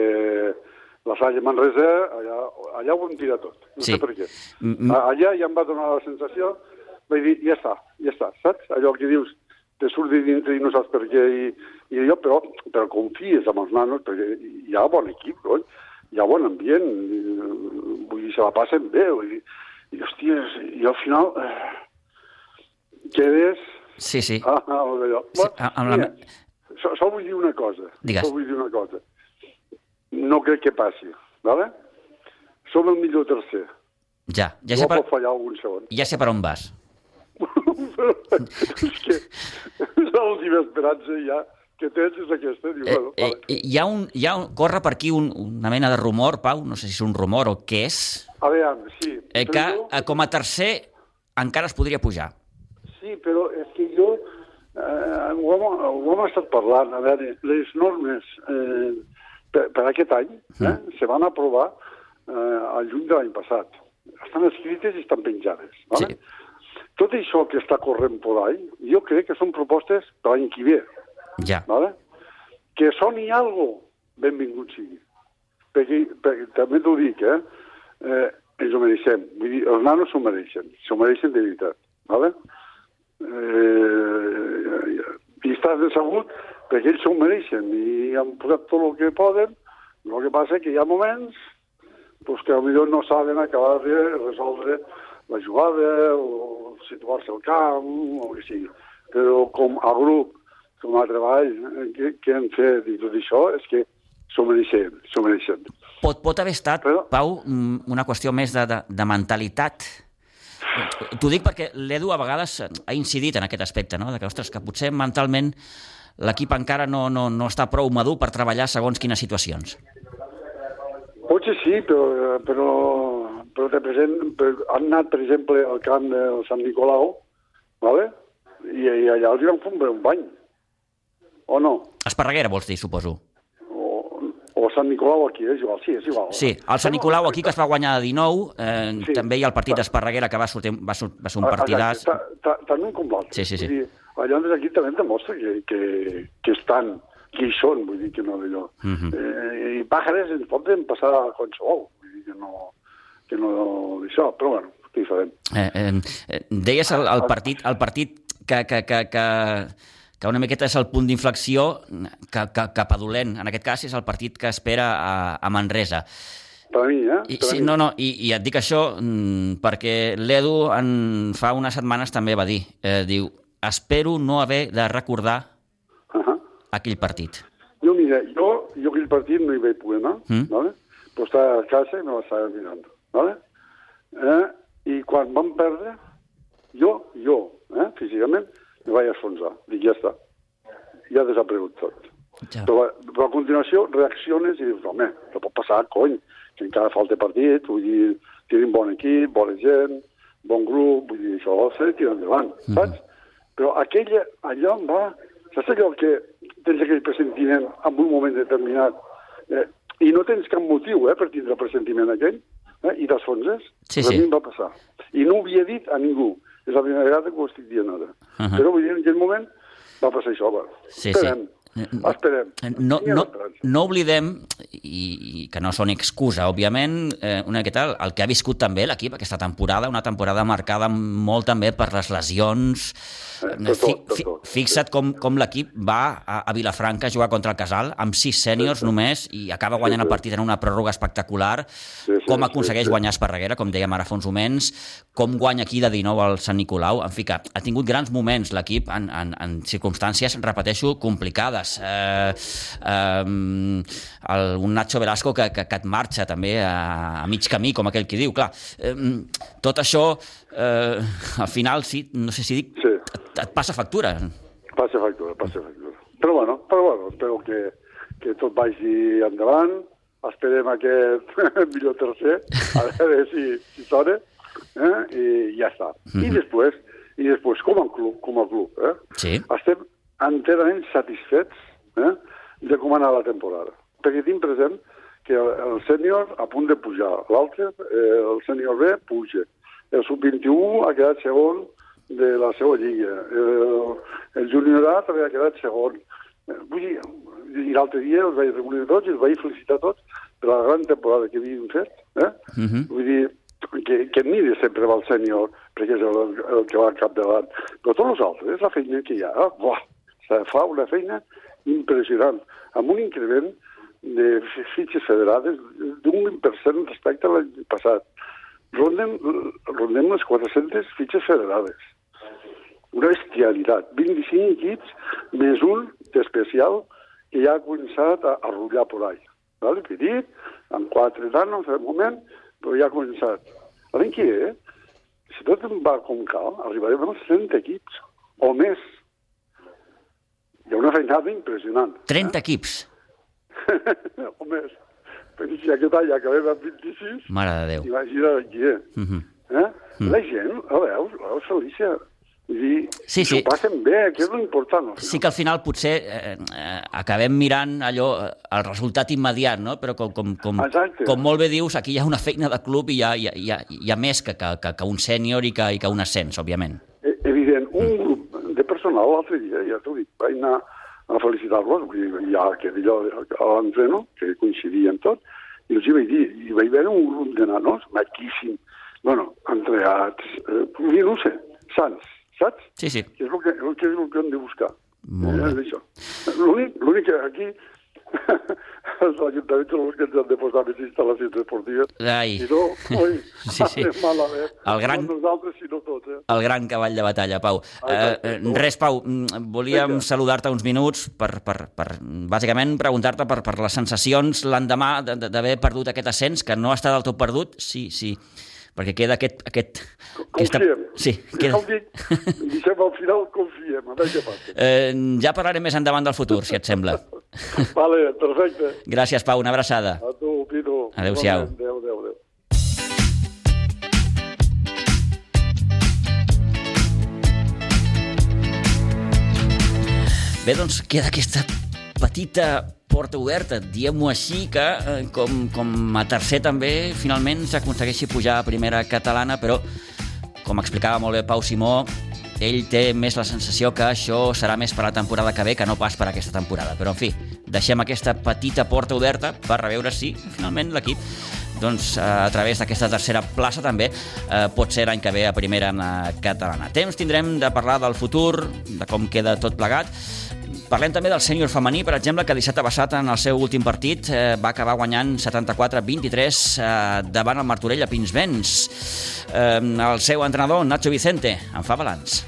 la Salle Manresa, allà, allà ho hem tirat tot. No sí. sé per què. Allà ja em va donar la sensació, vaig dir, ja està, ja està, saps? Allò que dius, te surt de dintre i no saps per què, i, i jo, però, però confies amb els nanos, perquè hi ha bon equip, oi? hi ha bon ambient, i, vull dir, se la passen bé, vull dir, i, hòsties, i al final eh, quedes... Sí, sí. Ah, ah. Sí, amb la... So, so vull dir una cosa. Digues. So vull dir una cosa. No crec que passi, ¿vale? Som el millor tercer. Ja, ja no sé per... pot fallar algun segon. Ja sé per on vas. és que l'última esperança ja que tens és aquesta. Diu, Eh, bueno, eh, vale. hi ha un, hi ha un, corre per aquí un, una mena de rumor, Pau, no sé si és un rumor o què és, A veure, sí. eh, que eh, com a tercer encara es podria pujar. Sí, però és eh, ho, hem, ho hem estat parlant. A veure, les normes eh, per, per aquest any eh, Mm. se van aprovar eh, al juny de l'any passat. Estan escrites i estan penjades. Vale? Sí. Tot això que està corrent per ahí, jo crec que són propostes per l'any que ve. Ja. ¿vale? Que soni algo, benvingut sigui. Perquè, perquè també t'ho dic, eh? eh? Ens ho mereixem. Vull dir, els nanos s'ho mereixen. S'ho mereixen de veritat. ¿vale? Eh, I estàs decebut perquè ells s'ho mereixen i han posat tot el que poden. El que passa que hi ha moments pues, que potser no saben acabar de resoldre la jugada o situar-se al camp o el que sigui. Però com a grup, com a treball eh, que, que hem fet i tot això, és que s'ho mereixen, s'ho mereixen. Pot, pot haver estat, Però- Pau, mm, una qüestió més de, de, de mentalitat. T'ho dic perquè l'Edu a vegades ha incidit en aquest aspecte, no? de que, ostres, que potser mentalment l'equip encara no, no, no està prou madur per treballar segons quines situacions. Potser sí, però, però, però de present, per, han anat, per exemple, al camp del Sant Nicolau, ¿vale? i, i allà els hi van fer un bany. O no? Esparreguera, vols dir, suposo. O, Sant Nicolau aquí, és igual, sí, és igual. Sí, el Sant Nicolau aquí que es va guanyar de 19, eh, sí, també hi ha el partit d'Esparreguera que va, sortir, va, sur, va ser un partidàs. Tant un com l'altre. Sí, sí, sí. Dir, allà aquí també demostra que, que, que estan, que hi són, vull dir que no d'allò. Uh Mhm. -huh. eh, I pàjares ens poden passar a qualsevol, vull dir que no, que no d'això, però bueno, què hi farem? Eh, eh, deies el, el, partit, el partit que, que, que, que, que una miqueta és el punt d'inflexió que, que, cap a dolent. En aquest cas és el partit que espera a, a Manresa. Per a mi, eh? I, Per sí, mi. no, no, i, i et dic això mm, perquè l'Edu en fa unes setmanes també va dir, eh, diu, espero no haver de recordar Uh -huh. aquell partit. Jo, mira, jo, jo aquell partit no hi vaig poder anar, Mm. ¿vale? però estava a casa i me l'estava mirant. ¿vale? Eh? I quan vam perdre, jo, jo, eh, físicament, me vaig enfonsar. Dic, ja està. Ja ha desaparegut tot. Ja. Però, però a continuació reacciones i dius, home, no pot passar, cony, que encara falta partit, vull dir, tenim bon equip, bona gent, bon grup, vull dir, això s'ha de tirar endavant, saps? Però aquella, allò em va... Saps allò que tens aquell pressentiment en un moment determinat eh, i no tens cap motiu eh, per tindre el pressentiment aquell eh, i t'esfonses? Sí, sí. A mi em va passar. I no ho havia dit a ningú. És la primera vegada que ho estic dient ara. Ahà. Però vull dir, en aquell moment va passar això. Va. Sí, sí. Esperem. Esperem. No, no, no oblidem, i, i que no són excusa, òbviament, eh, una miqueta el, el que ha viscut també l'equip aquesta temporada, una temporada marcada molt també per les lesions. Eh, tot, Fi, tot, fi, tot. fixa't com, com l'equip va a, a Vilafranca a jugar contra el Casal amb sis sèniors només i acaba guanyant Sí, el sí. partit en una pròrroga espectacular. sí, com sí, aconsegueix sí. guanyar Esparreguera, com dèiem ara fa uns moments, com guanya aquí de 19 al Sant Nicolau. En fi, que ha tingut grans moments l'equip en, en, en circumstàncies, repeteixo, complicades. Eh, eh, el, un Nacho Velasco que, que, que et marxa també a, a mig camí, com aquell qui diu. Clar, eh, tot això, eh, al final, sí, no sé si dic, Sí. et, et passa factura. Passa factura, passa factura. Però bueno, però bueno espero que, que tot vagi endavant, esperem aquest millor tercer, a veure si, si sona, eh? i ja està. I després, i després com a club, com a club eh? Sí. estem enterament satisfets eh? de com ha anat la temporada. Perquè tinc present que el, el sènior a punt de pujar, l'altre, eh, el sènior B, puja. El sub-21 ha quedat segon de la seva lliga. El, el junior A també ha quedat segon. Eh, Vull dir, i l'altre dia els vaig reunir tots i els vaig felicitar tots per la gran temporada que havien fet. Eh? Mhm. Vull dir, que, que miri sempre va el sènior, perquè és el, el que va al capdavant. Però tots els altres, la feina que hi ha, ah, buah, se fa una feina impressionant, amb un increment de fi- fitxes federades d'un 20% respecte a l'any passat. Rondem, rondem les 400 fitxes federades. Una bestialitat. 25 equips més un d'especial que ja ha començat a, a rotllar por ahí. Vale? Petit, amb quatre nanos de moment, però ja ha començat. L'any que ve, si tot va com cal, arribarem als 30 equips, o més. Hi ha una feinada impressionant. 30 equips. o més. Però si aquest any acabem amb 26, Mare de Déu. imagina't aquí, eh? Mhm. eh? La gent, la veus, la veus Felícia. Vull dir, Sí, sí. s'ho passen bé, que és l'important. Sí que al final potser eh, eh, acabem mirant allò, eh, el resultat immediat, no? però com, com, com, Exacte. com molt bé dius, aquí hi ha una feina de club i hi ha, hi ha, hi ha, més que, que, que, que un sènior i, que, i que un ascens, òbviament. Eh, Evident, un grup de personal l'altre dia, ja t'ho dic, vaig anar a felicitar-los, ja que allò a l'entreno, que coincidien tot, i els hi vaig dir, i vaig veure un grup de nanos maquíssim, bueno, entreats, eh, dir, no sé, sants, saps? Sí, sí. Que és el que, el que, és el que hem de buscar. Molt eh, bé. l'únic que aquí els ajuntaments són els que ens han de posar més instal·lacions esportives. Ai. Si no, oi, Sí, sí. malament. El gran- No nosaltres, sinó tots, eh? El gran cavall de batalla, Pau. Eh, Exacte. eh, res, Pau, mm, volíem saludar-te uns minuts per, per, per bàsicament, preguntar-te per, per les sensacions l'endemà de- de- d'haver perdut aquest ascens, que no està del tot perdut, sí, sí, perquè queda aquest... aquest Confiem. Sí, Ja queda... dic, deixem al final, confiem, a veure què passa. Eh, ja parlarem més endavant del futur, si et sembla. Vale, perfecte. Gràcies, Pau, una abraçada. A tu, Pino. Adéu-siau. Adéu, adéu, adéu. Bé, doncs queda aquesta petita porta oberta, diguem-ho així, que eh, com, com a tercer també finalment s'aconsegueixi pujar a primera catalana, però com explicava molt bé Pau Simó, ell té més la sensació que això serà més per la temporada que ve que no pas per aquesta temporada. Però, en fi, deixem aquesta petita porta oberta per veure si finalment l'equip doncs, a través d'aquesta tercera plaça també eh, pot ser l'any que ve a primera catalana. Temps tindrem de parlar del futur, de com queda tot plegat, Parlem també del sènior femení, per exemple, que dissabte passat en el seu últim partit eh, va acabar guanyant 74-23 eh, davant el Martorell a Pinsbens. Eh, el seu entrenador, Nacho Vicente, en fa balanç.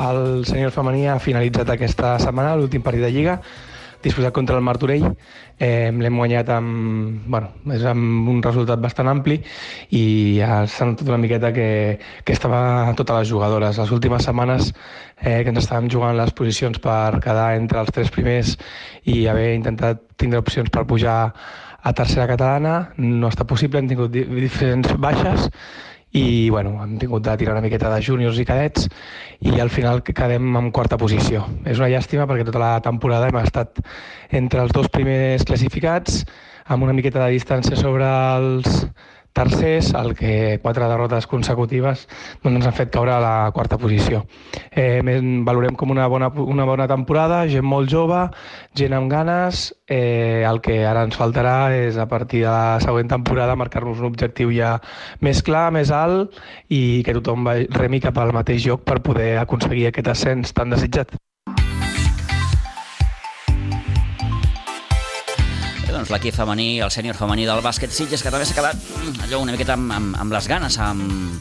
El sènior femení ha finalitzat aquesta setmana l'últim partit de Lliga disputat contra el Martorell. Eh, L'hem guanyat amb, bueno, és amb un resultat bastant ampli i ja s'ha notat una miqueta que, que estava a totes les jugadores. Les últimes setmanes eh, que ens estàvem jugant les posicions per quedar entre els tres primers i haver intentat tindre opcions per pujar a tercera catalana, no està possible, hem tingut diferents baixes i bueno, hem tingut de tirar una miqueta de júniors i cadets i al final quedem en quarta posició. És una llàstima perquè tota la temporada hem estat entre els dos primers classificats amb una miqueta de distància sobre els tercers, el que quatre derrotes consecutives doncs ens han fet caure a la quarta posició. Eh, valorem com una bona, una bona temporada, gent molt jove, gent amb ganes, eh, el que ara ens faltarà és a partir de la següent temporada marcar-nos un objectiu ja més clar, més alt i que tothom remi cap al mateix lloc per poder aconseguir aquest ascens tan desitjat. L'equip femení, el sènior femení del bàsquet Sitges, que també s'ha quedat mm, allò una miqueta amb, amb, amb les ganes, amb,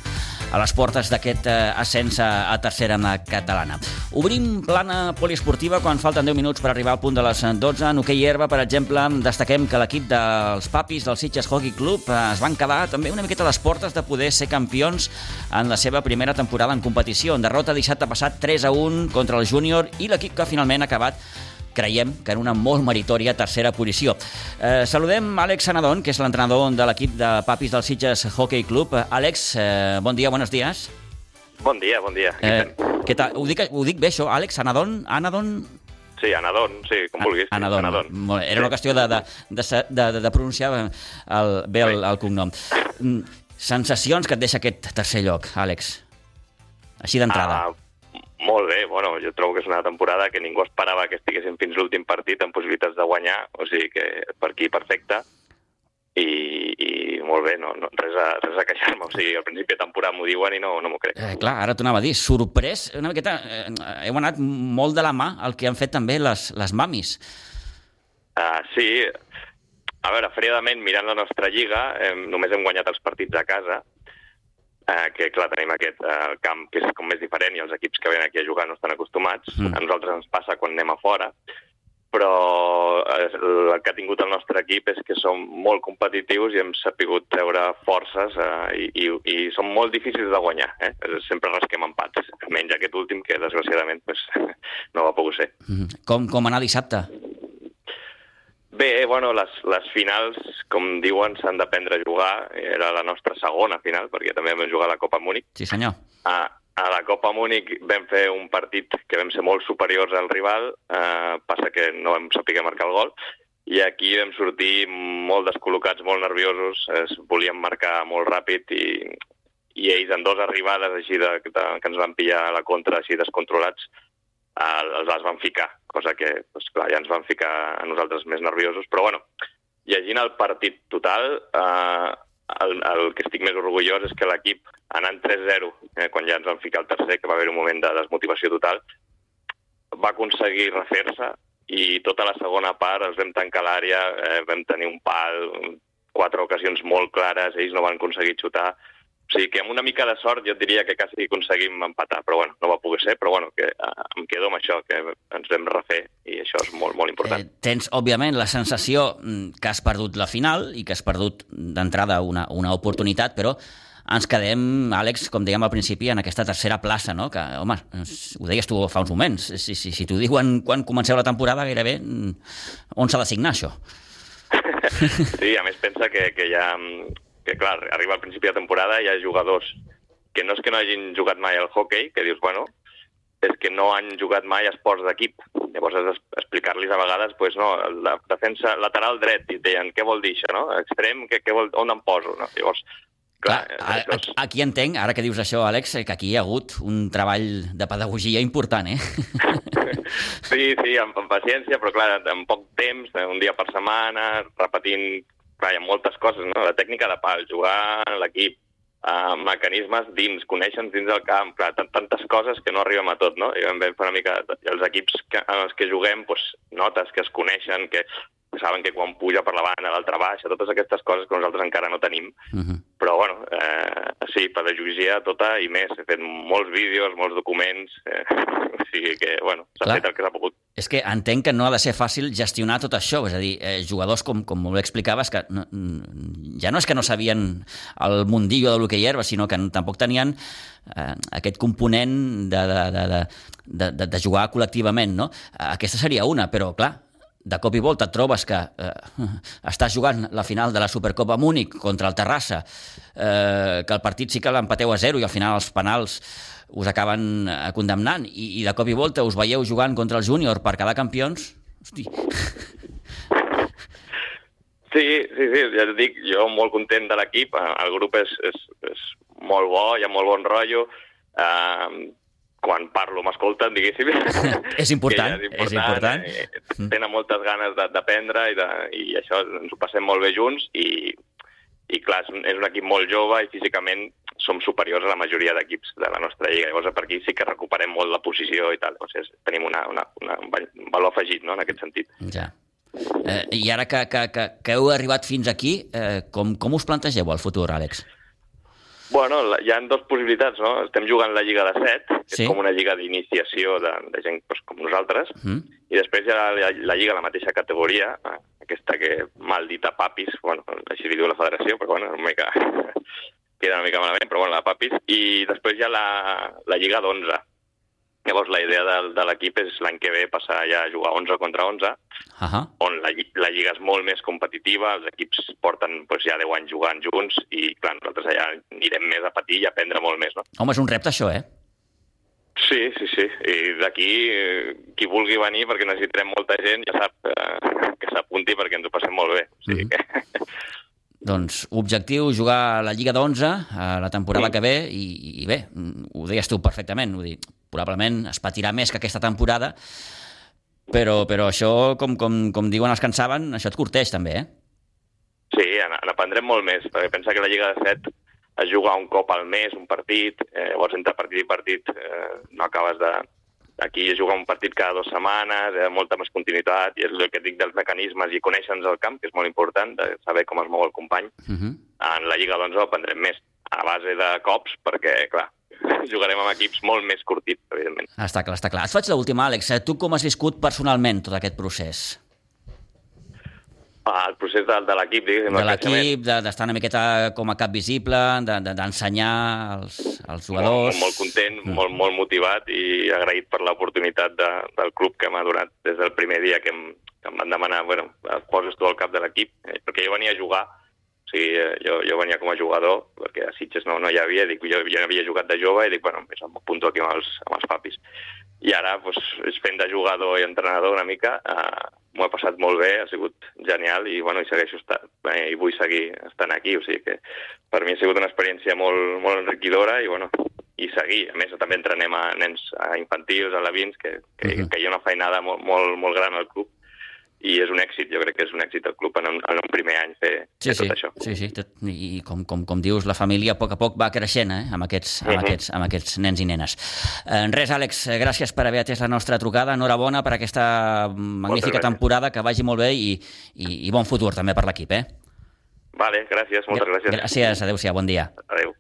a les portes d'aquest eh, ascens a, tercera catalana. Obrim plana poliesportiva quan falten 10 minuts per arribar al punt de les 12. En hoquei herba, per exemple, destaquem que l'equip dels papis del Sitges Hockey Club es van quedar també una miqueta a les portes de poder ser campions en la seva primera temporada en competició. En derrota dissabte passat 3 a 1 contra el júnior i l'equip que finalment ha acabat creiem que en una molt meritòria tercera posició. Eh, saludem Àlex Sanadon, que és l'entrenador de l'equip de papis del Sitges Hockey Club. Àlex, eh, bon dia, buenos días. Bon dia, bon dia. Eh, què tal? Ho dic, ho dic bé, això, Àlex? Anadon? Anadon? Sí, Anadon, sí, com vulguis. Anadon. Anadon. Era una qüestió de, de, de, de, de pronunciar el, bé el, el cognom. Mm, sensacions que et deixa aquest tercer lloc, Àlex? Així d'entrada. Uh, molt bé, bueno, jo trobo que és una temporada que ningú esperava que estiguéssim fins l'últim partit amb possibilitats de guanyar, o sigui que per aquí perfecte, i, i molt bé, no, no, res, a, res a queixar-me, o sigui, al principi de temporada m'ho diuen i no, no m'ho crec. Eh, clar, ara t'ho anava a dir, sorprès, una miqueta, eh, heu anat molt de la mà el que han fet també les, les mamis. Uh, sí, a veure, fredament, mirant la nostra lliga, eh, només hem guanyat els partits a casa, eh, que clar, tenim aquest eh, camp que és com més diferent i els equips que venen aquí a jugar no estan acostumats. Mm. A nosaltres ens passa quan anem a fora, però eh, el que ha tingut el nostre equip és que som molt competitius i hem sapigut treure forces eh, i, i, i són molt difícils de guanyar. Eh? Sempre rasquem empats, menys aquest últim que desgraciadament pues, no va pogut ser. Mm. Com, com anar dissabte? Bé, bueno, les, les finals, com diuen, s'han d'aprendre a jugar. Era la nostra segona final, perquè també vam jugar a la Copa Múnich. Sí, senyor. A, a la Copa Múnich vam fer un partit que vam ser molt superiors al rival, eh, passa que no vam saber marcar el gol, i aquí vam sortir molt descol·locats, molt nerviosos, es volíem marcar molt ràpid i, i ells en dues arribades així de, de, que ens van pillar a la contra així descontrolats, eh, els les van ficar, cosa que, doncs, clar, ja ens van ficar a nosaltres més nerviosos, però bueno, llegint el partit total, eh, el, el que estic més orgullós és que l'equip, anant 3-0, eh, quan ja ens van ficar el tercer, que va haver un moment de desmotivació total, va aconseguir refer-se i tota la segona part els vam tancar l'àrea, eh, vam tenir un pal, quatre ocasions molt clares, ells no van aconseguir xutar, o sigui que amb una mica de sort jo diria que quasi aconseguim empatar, però bueno, no va poder ser, però bueno, que uh, em quedo amb això, que ens vam refer i això és molt, molt important. Eh, tens, òbviament, la sensació mm, que has perdut la final i que has perdut d'entrada una, una oportunitat, però ens quedem, Àlex, com dèiem al principi, en aquesta tercera plaça, no? que, home, ho deies tu fa uns moments, si, si, si t'ho diuen quan comenceu la temporada, gairebé, mm, on s'ha de signar això? sí, a més pensa que, que hi ha que clar, arriba al principi de temporada i hi ha jugadors que no és que no hagin jugat mai al hockey, que dius, bueno, és que no han jugat mai esports d'equip. llavors has d'explicar-los a vegades, pues, no, la defensa lateral dret, i deien, què vol dir això, no? Extrem, què, què vol, on em poso, no? Llavors, clar, clar a, a, aquí entenc, ara que dius això, Àlex, que aquí hi ha hagut un treball de pedagogia important, eh? sí, sí, amb, amb paciència, però clar, en poc temps, un dia per setmana, repetint, clar, hi ha moltes coses, no? La tècnica de pal, jugar en l'equip, uh, mecanismes dins, coneixen dins del camp, clar, tantes coses que no arribem a tot, no? I vam fer una mica... Els equips que, en els que juguem, doncs, notes que es coneixen, que saben que quan puja per la banda, l'altra baixa, totes aquestes coses que nosaltres encara no tenim. Uh -huh. Però, bueno, eh, sí, pedagogia tota i més. He fet molts vídeos, molts documents, eh, o sigui que, bueno, s'ha fet el que s'ha pogut. És que entenc que no ha de ser fàcil gestionar tot això, és a dir, eh, jugadors, com, com molt explicaves, que no, ja no és que no sabien el mundillo de l'hoquei herba, sinó que tampoc tenien eh, aquest component de, de, de, de, de, de jugar col·lectivament, no? Aquesta seria una, però, clar, de cop i volta et trobes que eh, estàs jugant la final de la Supercopa Múnich contra el Terrassa, eh, que el partit sí que l'empateu a zero i al final els penals us acaben eh, condemnant. I, i de cop i volta us veieu jugant contra el júnior per quedar campions, hosti... Sí, sí, sí, ja et dic, jo molt content de l'equip, el grup és, és, és molt bo, hi ha molt bon rotllo, eh, quan parlo m'escolten, diguéssim. és important, és important. És important. Eh, tenen moltes ganes d'aprendre i, de, i això ens ho passem molt bé junts i, i clar, és un, és un equip molt jove i físicament som superiors a la majoria d'equips de la nostra lliga. Llavors, per aquí sí que recuperem molt la posició i tal. O sigui, tenim una, una, una, un valor afegit no, en aquest sentit. Ja. Eh, I ara que, que, que, que heu arribat fins aquí, eh, com, com us plantegeu el futur, Àlex? Bueno, hi ha dues possibilitats, no? Estem jugant la Lliga de 7, que sí. és com una lliga d'iniciació de, de gent pues, com nosaltres, mm. i després hi ha la, la Lliga, la mateixa categoria, aquesta que maldita Papis, bueno, així li diu la federació, però bueno, una mica... queda una mica malament, però bueno, la Papis, i després hi ha la, la Lliga d'11, Llavors, la idea de, de l'equip és l'any que ve passar ja a jugar 11 contra 11, uh -huh. on la, la lliga és molt més competitiva, els equips porten pues, ja 10 anys jugant junts i, clar, nosaltres allà anirem més a patir i a aprendre molt més, no? Home, és un repte, això, eh? Sí, sí, sí. I d'aquí, qui vulgui venir, perquè necessitarem molta gent, ja sap eh, que s'apunti perquè ens ho passem molt bé. O sigui uh -huh. que... Doncs objectiu, jugar a la Lliga d'11 a la temporada sí. que ve i, i bé, ho deies tu perfectament, ho dir, probablement es patirà més que aquesta temporada, però, però això, com, com, com diuen els que en saben, això et curteix també, eh? Sí, n'aprendrem molt més, perquè pensa que la Lliga de 7 es juga un cop al mes, un partit, eh, llavors entre partit i partit eh, no acabes de, Aquí es juga un partit cada dues setmanes, hi ha molta més continuïtat, i és el que dic dels mecanismes i conèixer-nos el camp, que és molt important, de saber com es mou el company. Uh -huh. En la Lliga, doncs, aprendrem més a base de cops, perquè, clar, jugarem amb equips molt més curtits, evidentment. Està clar, està clar. Et faig l'última, Àlex. Tu com has viscut personalment tot aquest procés? el procés de, de l'equip, diguéssim. De l'equip, d'estar una miqueta com a cap visible, d'ensenyar de, als, als jugadors... Molt, molt content, mm. molt, molt motivat i agraït per l'oportunitat de, del club que m'ha donat des del primer dia que em, que em van demanar, bueno, poses tu al cap de l'equip, eh, perquè jo venia a jugar, sigui, eh, jo, jo venia com a jugador, perquè a Sitges no, no hi havia, dic, jo ja havia jugat de jove i dic, bueno, m'apunto aquí amb els, amb els papis. I ara, doncs, fent de jugador i entrenador una mica, eh, m'ho he passat molt bé, ha sigut genial i, bueno, i segueixo estant, eh, i vull seguir estant aquí, o sigui que per mi ha sigut una experiència molt, molt enriquidora i, bueno, i seguir. A més, també entrenem a nens a infantils, a Vins, que, que, uh -huh. que hi ha una feinada molt, molt, molt gran al club i és un èxit, jo crec que és un èxit del club en un, en un primer any fer, sí, fer tot sí, això. Sí, sí, tot, i com, com, com dius, la família a poc a poc va creixent eh, amb, aquests, amb, uh -huh. aquests, amb aquests nens i nenes. Eh, res, Àlex, gràcies per haver atès la nostra trucada, enhorabona per aquesta magnífica temporada, que vagi molt bé i, i, i bon futur també per l'equip, eh? Vale, gràcies, moltes gràcies. Gràcies, adeu-siau, bon dia. Adeu.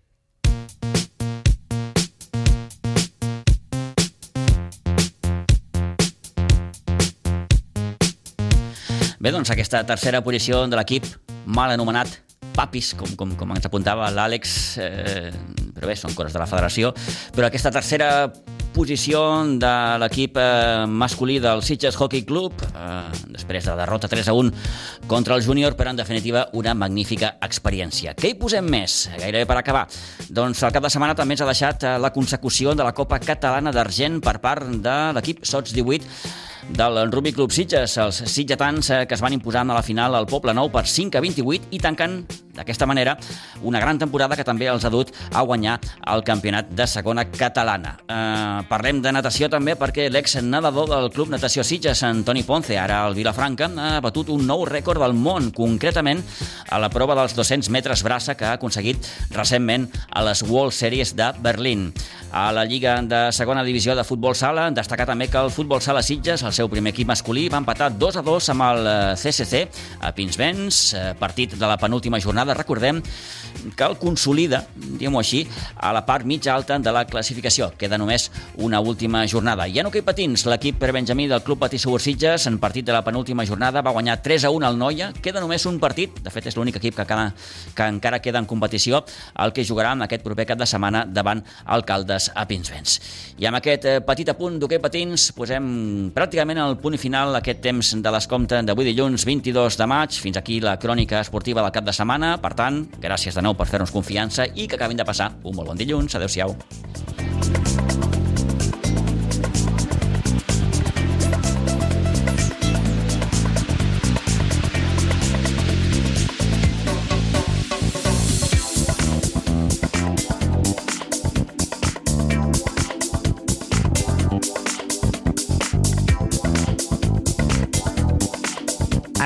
Bé, doncs aquesta tercera posició de l'equip mal anomenat Papis, com, com, com ens apuntava l'Àlex, eh, però bé, són coses de la federació, però aquesta tercera posició de l'equip eh, masculí del Sitges Hockey Club, eh, després de la derrota 3 a 1 contra el júnior, però en definitiva una magnífica experiència. Què hi posem més? Gairebé per acabar. Doncs el cap de setmana també ens ha deixat eh, la consecució de la Copa Catalana d'Argent per part de l'equip Sots 18 del Rugby Club Sitges, els sitgetans eh, que es van imposar a la final al Poble Nou per 5 a 28 i tancant d'aquesta manera una gran temporada que també els ha dut a guanyar el campionat de segona catalana. Eh, parlem de natació també perquè l'ex-nedador del Club Natació Sitges, Antoni Ponce, ara al Vilafranca, ha batut un nou rècord del món, concretament a la prova dels 200 metres braça que ha aconseguit recentment a les World Series de Berlín. A la Lliga de Segona Divisió de Futbol Sala, destacar també que el Futbol Sala Sitges, el seu primer equip masculí, va empatar 2 a 2 amb el CCC eh, a Pinsbens, eh, partit de la penúltima jornada. Recordem que el consolida, diguem-ho així, a la part mitja alta de la classificació. Queda només una última jornada. I en hoquei patins, l'equip per Benjamí del Club Patí Segur Sitges, en partit de la penúltima jornada, va guanyar 3 a 1 al Noia. Queda només un partit, de fet és l'únic equip que, cada, que encara queda en competició, el que jugarà en aquest proper cap de setmana davant Alcaldes a Pinsbens. I amb aquest eh, petit apunt d'hoquei patins posem pràcticament el punt final aquest temps de l'escompte d'avui dilluns 22 de maig. Fins aquí la crònica esportiva del cap de setmana. Per tant, gràcies de nou per fer-nos confiança i que acabin de passar un molt bon dilluns. Adéu-siau.